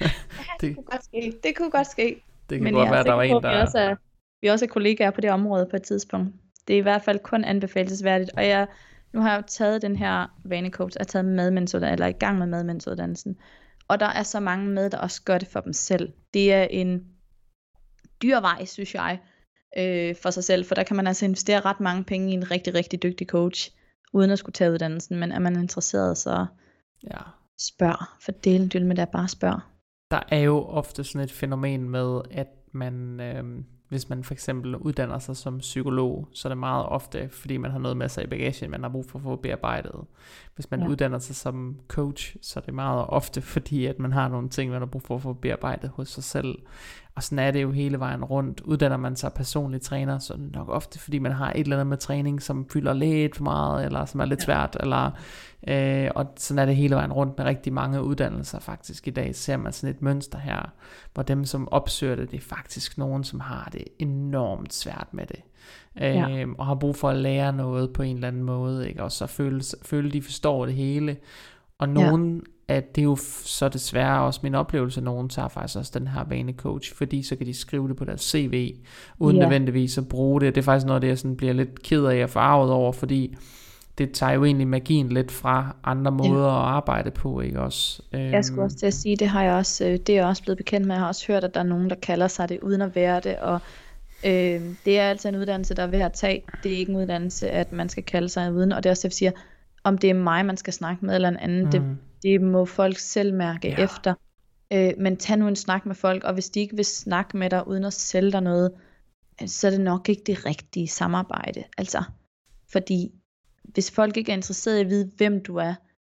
ja, det, kunne godt ske. Det kunne godt ske. Det kan Men godt være, der var en, der... Vi også, er, vi er også kollegaer på det område på et tidspunkt. Det er i hvert fald kun anbefalesværdigt. Og jeg nu har jeg jo taget den her vanecoach, og taget madmændelsuddannelsen, eller i gang med madmændelsuddannelsen. Og der er så mange med, der også gør det for dem selv. Det er en dyr vej, synes jeg, øh, for sig selv, for der kan man altså investere ret mange penge i en rigtig, rigtig dygtig coach, uden at skulle tage uddannelsen. Men er man interesseret, så ja. spørg. For delen dyl med det bare spørg. Der er jo ofte sådan et fænomen med, at man... Øh hvis man for eksempel uddanner sig som psykolog, så er det meget ofte, fordi man har noget med sig i bagagen, man har brug for at få bearbejdet. Hvis man ja. uddanner sig som coach, så er det meget ofte, fordi at man har nogle ting, man har brug for at få bearbejdet hos sig selv. Og sådan er det jo hele vejen rundt. Uddanner man sig personlig træner, så er det nok ofte, fordi man har et eller andet med træning, som fylder lidt for meget, eller som er lidt ja. svært, eller, øh, og sådan er det hele vejen rundt med rigtig mange uddannelser faktisk i dag. Ser man sådan et mønster her, hvor dem, som opsøger det, det er faktisk nogen, som har det enormt svært med det. Ja. Øh, og har brug for at lære noget på en eller anden måde, ikke? og så føle, føle de forstår det hele. Og nogen ja at det er jo så desværre også min oplevelse, at nogen tager faktisk også den her vanecoach, fordi så kan de skrive det på deres CV, uden yeah. nødvendigvis at bruge det. Det er faktisk noget, det jeg sådan bliver lidt ked af og farvet over, fordi det tager jo egentlig magien lidt fra andre måder ja. at arbejde på, ikke også? Jeg skulle også til at sige, det har jeg også, øh, det er jeg også blevet bekendt med. Jeg har også hørt, at der er nogen, der kalder sig det, uden at være det, og øh, det er altså en uddannelse, der er værd at tage. Det er ikke en uddannelse, at man skal kalde sig uden, og det er også det, jeg siger, om det er mig, man skal snakke med, eller en anden, mm. det, det må folk selv mærke ja. efter. Øh, men tag nu en snak med folk, og hvis de ikke vil snakke med dig, uden at sælge dig noget, så er det nok ikke det rigtige samarbejde. Altså, fordi hvis folk ikke er interesseret i at vide, hvem du er,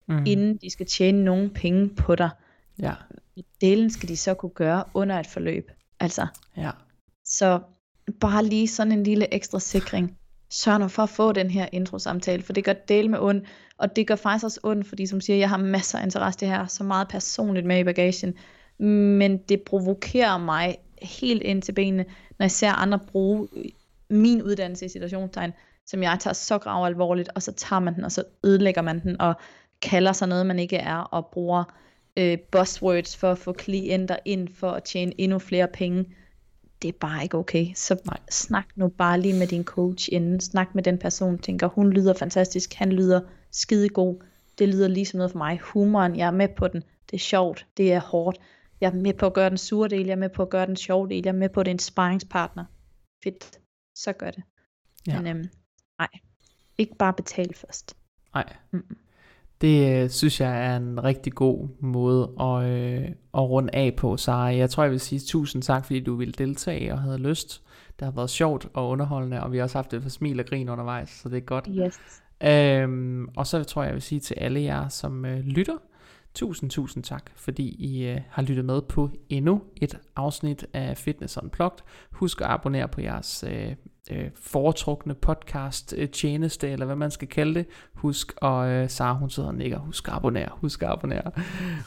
mm. inden de skal tjene nogen penge på dig, ja. delen skal de så kunne gøre under et forløb. Altså, ja. så bare lige sådan en lille ekstra sikring sørg nu for at få den her intro-samtale, for det gør del med ondt, og det gør faktisk også ondt, fordi som siger, jeg har masser af interesse det her, så meget personligt med i bagagen, men det provokerer mig helt ind til benene, når jeg ser andre bruge min uddannelse i situationstegn, som jeg tager så grav alvorligt, og så tager man den, og så ødelægger man den, og kalder sig noget, man ikke er, og bruger øh, buzzwords for at få klienter ind, for at tjene endnu flere penge det er bare ikke okay. Så Nej. snak nu bare lige med din coach inden. Snak med den person, tænker, hun lyder fantastisk, han lyder skide god. Det lyder ligesom noget for mig. Humoren, jeg er med på den. Det er sjovt, det er hårdt. Jeg er med på at gøre den sure del, jeg er med på at gøre den sjove del, jeg er med på, at det er en sparringspartner. Fedt, så gør det. Ja. Men øhm, nej, ikke bare betale først. Nej. Mm-mm. Det øh, synes jeg er en rigtig god måde at, øh, at runde af på, Så Jeg tror, jeg vil sige tusind tak, fordi du ville deltage og havde lyst. Det har været sjovt og underholdende, og vi har også haft det for smil og grin undervejs, så det er godt. Yes. Øhm, og så tror jeg, jeg vil sige til alle jer, som øh, lytter, tusind, tusind tak, fordi I øh, har lyttet med på endnu et afsnit af Fitness Unplugged. Husk at abonnere på jeres øh, øh, foretrukne podcast øh, tjeneste, eller hvad man skal kalde det. Husk, at, øh, Sara hun sidder og nikker, husk at abonnere, husk at abonnere.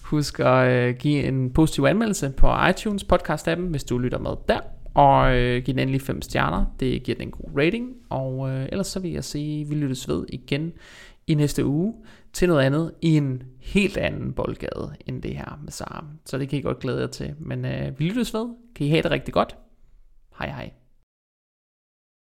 Husk at øh, give en positiv anmeldelse på iTunes podcast appen, hvis du lytter med der. Og øh, giv den endelig 5 stjerner, det giver den en god rating. Og øh, ellers så vil jeg sige, vi lyttes ved igen i næste uge til noget andet i en helt anden boldgade end det her med Sara. Så det kan I godt glæde jer til. Men øh, vi lyttes ved. Kan I have det rigtig godt. Hej hej.